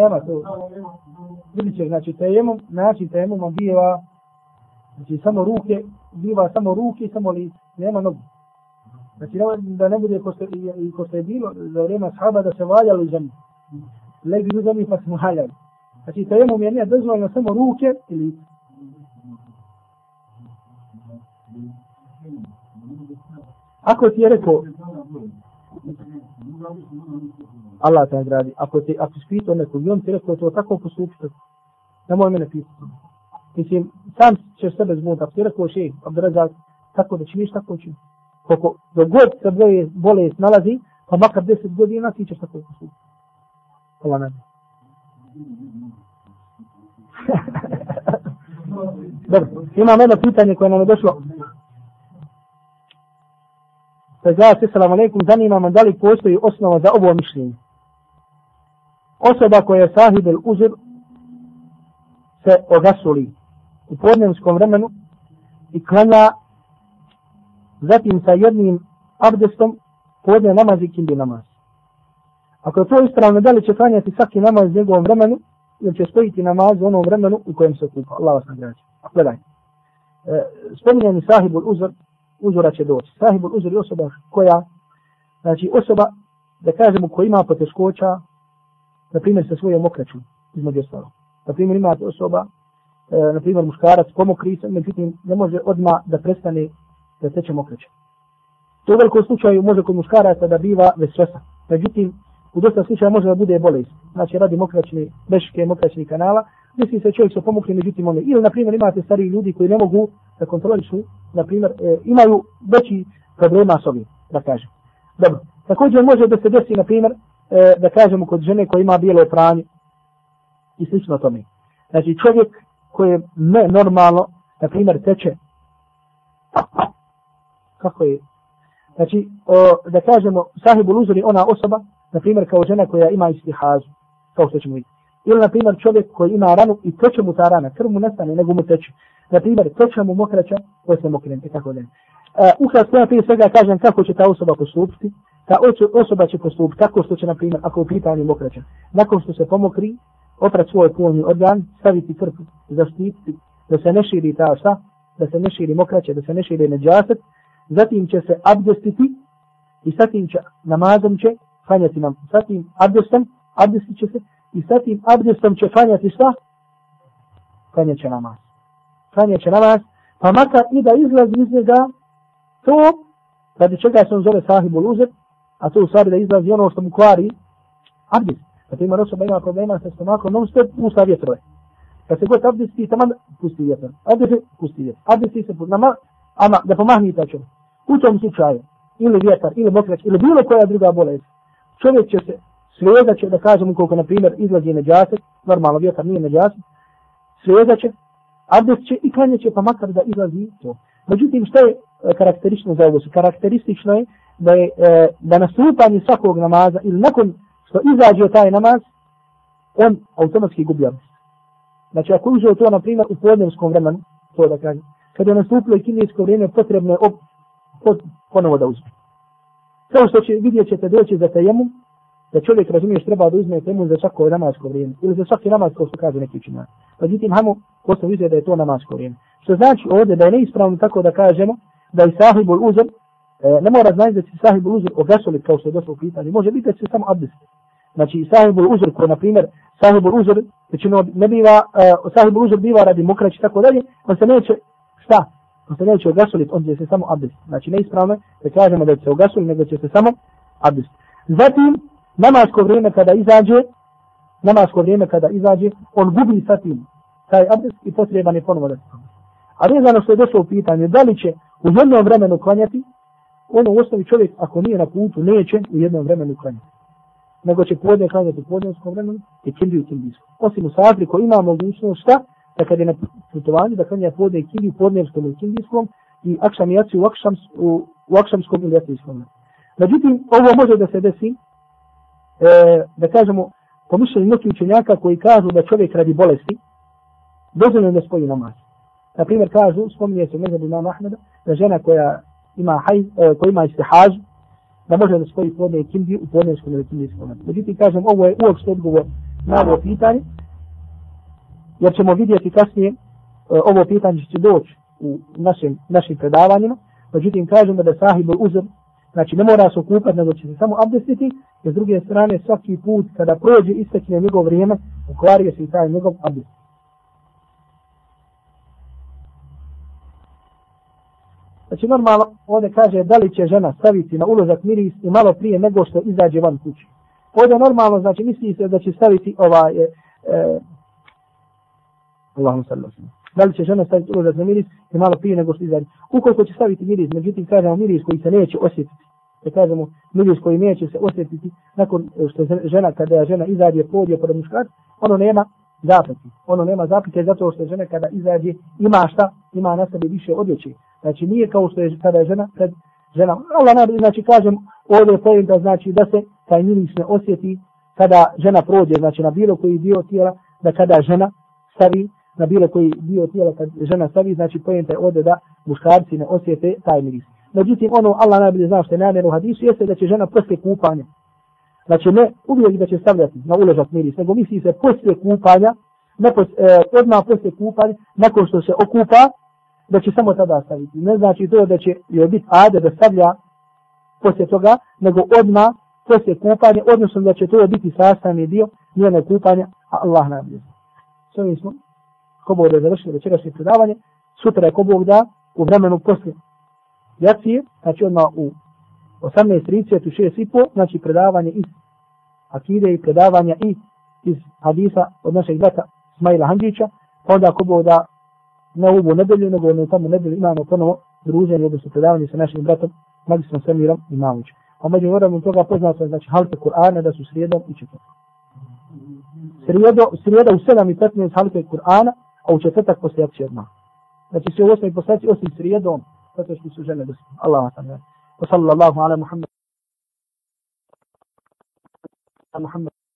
Nema to. Vidit će, znači, tejemom, način tejemom biva, znači, samo ruke, biva samo ruke i samo lice. Nema nogu. Znači, da ne bude ko se, i ko ste bilo za vrijeme sahaba da se valjali u zemlji. Legli u zemlji pa smo valjali. Znači, tejemum je nije dozvoljeno samo ruke ili Ako ti je rekao Allah te nagradi. Ako te, ako si pitao nekog i on ti rekao to tako postupite, nemoj mene pitati. Mislim, sam ćeš sebe zbuniti. Ako ti je rekao še, Abdurazak, tako da činiš tako čini. Koliko dok god se boje, bolest nalazi, pa makar deset godina ti ćeš tako postupiti. Allah nagradi. Dobro, imam jedno pitanje koje nam je došlo. Sada se salam alaikum, zanima me da li postoji osnova za ovo mišljenje. Osoba koja je sahib el uzir se ogasuli u podnevskom vremenu i klanja zatim sa jednim abdestom podne namaz i kindi namaz. Ako je to ispravno, da li će klanjati svaki namaz u njegovom vremenu ili će spojiti namaz u onom vremenu u kojem se kupa. Allah vas nagrađa. Gledaj. E, spominjeni sahibul uzor, uzora će doći. Sahibul uzor je osoba koja, znači osoba, da kažemo, koja ima poteškoća, na primjer sa svojom okraćom, između ostalo. Na primjer ima osoba, e, na primjer muškarac, pomokri se, međutim ne može odma da prestane da teče mokraća. To u velikom slučaju može kod muškaraca da biva vesvesa. Međutim, u dosta slučaja može da bude bolest. Znači radi mokraćni, beške mokraćni kanala, misli se čovjek se pomokri, međutim one. Ili, na primjer, imate stariji ljudi koji ne mogu da kontrolišu, na primjer, e, imaju veći problema s ovim, da kažem. Dobro. Također može da se desi, na primjer, e, da kažemo kod žene koja ima bijelo pranje i slično tome. Znači čovjek koji je ne normalno, na primjer, teče. Kako je? Znači, o, da kažemo, sahibu luzuri ona osoba, na primjer, kao žena koja ima istihazu, kao što ćemo vidjeti. Ili, na primjer, čovjek koji ima ranu i teče mu ta rana, krv mu nestane, nego mu teče. Na primjer, teče mu mokraća, koji se mokrenete, tako da. Uh, e, ukratko, ja prije svega kažem kako će ta osoba postupiti ta osoba će postupiti tako što će, na primjer, ako je pitanje mokraća, nakon što se pomokri, oprat svoj polni organ, staviti krpu, zaštititi, da se ne širi ta šta, da se ne širi mokraće, da se ne širi neđaset, zatim će se abdestiti i zatim će namazom će fanjati nam, zatim abdestom, abdestit će se i zatim abdestom će fanjati šta? Fanjat će namaz. Fanjat će namaz, pa makar i da izlazi iz njega to, radi čega se on zove sahibul uzet, a to u stvari da izlazi ono što mu kvari abdis. Kad ima osoba pa ima problema sa stomakom, non stop usta vjetrove. Kad se god abdesti, tamo pusti vjetar. Abdesti, pusti vjetar. Abdesti se pusti. Nama, ama, da pomahni ta čovjek. U tom slučaju, ili vjetar, ili mokrać, ili bilo koja druga bolest, čovjek će se svezat će, da kažemo koliko, na primjer, izlazi neđaset, normalno vjetar nije neđaset, svezat će, abdest će i klanje će, pa makar da izlazi to. Međutim, što je e, karakteristično za ovo? Karakteristično je da je e, da nastupanje svakog namaza ili nakon što izađe taj namaz, on automatski gubi abdest. Znači ako uzeo to, na primjer, u podnevskom vremenu, to da kažem, kada je nastupilo i kinijsko vrijeme, potrebno je op, pot, ponovo da uzme. Kao što će, vidjet ćete doći za tajemu, da čovjek razumiješ treba da uzme temu za svako namasko vrijeme, ili za svaki namaz, kao što kaže neki učinjak. Pa zitim, hajmo, ko se da je to namasko vrijeme. Što znači ovdje da je neispravno tako da kažemo, da je sahibul uzem, E, ne mora znači da će sahibul uzor ogasoli kao što je došlo u pitanju. Može biti da će samo abdest. Znači sahibul uzor koji, na primjer, sahibul uzor, znači ne biva, uh, sahibul uzor biva radi mokrać i tako dalje, on se neće, šta? On se neće ogasoliti, on će se samo abdest. Znači neispravno da kažemo da će se ogasoliti, nego će se samo abdest. Zatim, namasko vrijeme kada izađe, namasko vrijeme kada izađe, on gubi sa tim taj abdest i potreban je ponovo da se A vezano što je došlo u pitanje, da li će u jednom vremenu klanjati, ono u osnovi čovjek ako nije na putu neće u jednom vremenu klanjati. Nego će podne klanjati u podnevskom vremenu i kindi u kindijskom. Osim u safri koji ima mogućnost šta? Da kad je na putovanju da klanja podne i kindi u podnevskom ili kindijskom i akšam i jaci u, akšam, u, u akšamskom ili jacijskom. Međutim, ovo može da se desi, e, da kažemo, po mišljenju neki učenjaka koji kažu da čovjek radi bolesti, dozvoljeno da spoji namaz. Na primjer, kažu, spominje se među imam Ahmeda, da žena koja ima haj, e, koji ima istihaž, da može da spoji podne i kindi u podnevskom ili kindijskom. Međutim, kažem, ovo je uopšte odgovor na ovo pitanje, jer ćemo vidjeti kasnije, e, ovo pitanje će doći u našim, našim predavanjima, međutim, kažem da sahibul uzr, znači ne mora se okupati, nego će se samo abdestiti I s druge strane, svaki put kada prođe istekne njegov vrijeme, ukvario se i taj njegov abdest. Znači normalno ovdje kaže da li će žena staviti na ulozak miris i malo prije nego što izađe van kući. Ovdje normalno znači misli se da će staviti ovaj e, e, Allahum sallam. Da li će žena staviti ulozak na miris i malo prije nego što izađe. Ukoliko će staviti miris, međutim kažemo miris koji se neće osjetiti. Da kažemo miris koji neće se osjetiti nakon e, što žena kada je žena izađe podje pored muškarac, ono nema zapreke. Ono nema zapreke zato što žena kada izađe ima šta, ima na sebi više odjeće. Znači nije kao što je kada je žena, kad žena, Allah najbolje, znači kažem, ovdje je pojenta, znači da se taj miris ne osjeti kada žena prođe, znači na bilo koji dio tijela, da kada žena stavi na bilo koji dio tijela kad žena stavi, znači pojenta je ovdje da muškarci ne osjete taj miris. Međutim, ono Allah najbolje zna što je namjer u hadisu, jeste da će žena poslije kupanja, znači ne uvijek da će stavljati na uležak miris, nego misli se poslije kupanja, ne pos, e, odmah poslije kupanja, nakon što se okupa, da će samo tada staviti. Ne znači to da će joj biti ade da stavlja poslije toga, nego odmah poslije kupanja, odnosno da će to biti sastavni dio njene kupanja, a Allah nam je. S ovim smo, ko Bog da je završili večerašnje predavanje, sutra je ko Bog da u vremenu poslije jacije, znači odmah u 18.30 u 6.30, znači predavanje iz akide i predavanja i iz hadisa od našeg brata Smajla Handžića, pa onda ko Bog da ne ovu nedelju, nego ono tamo nedelju imamo ponovo druženje, odnosno predavanje sa našim bratom, magistrom Samirom i Mamućem. A među vremenu toga poznato je, znači, halte Kur'ana da su srijedom i četvrtom. Srijedo, srijeda u 7 i 15 halte Kur'ana, a u četvrtak poslije akcije odmah. Znači, sve u 8 i osim srijedom, zato što su žene dosti. Allah vas sallallahu ala Muhammed. Muhammed.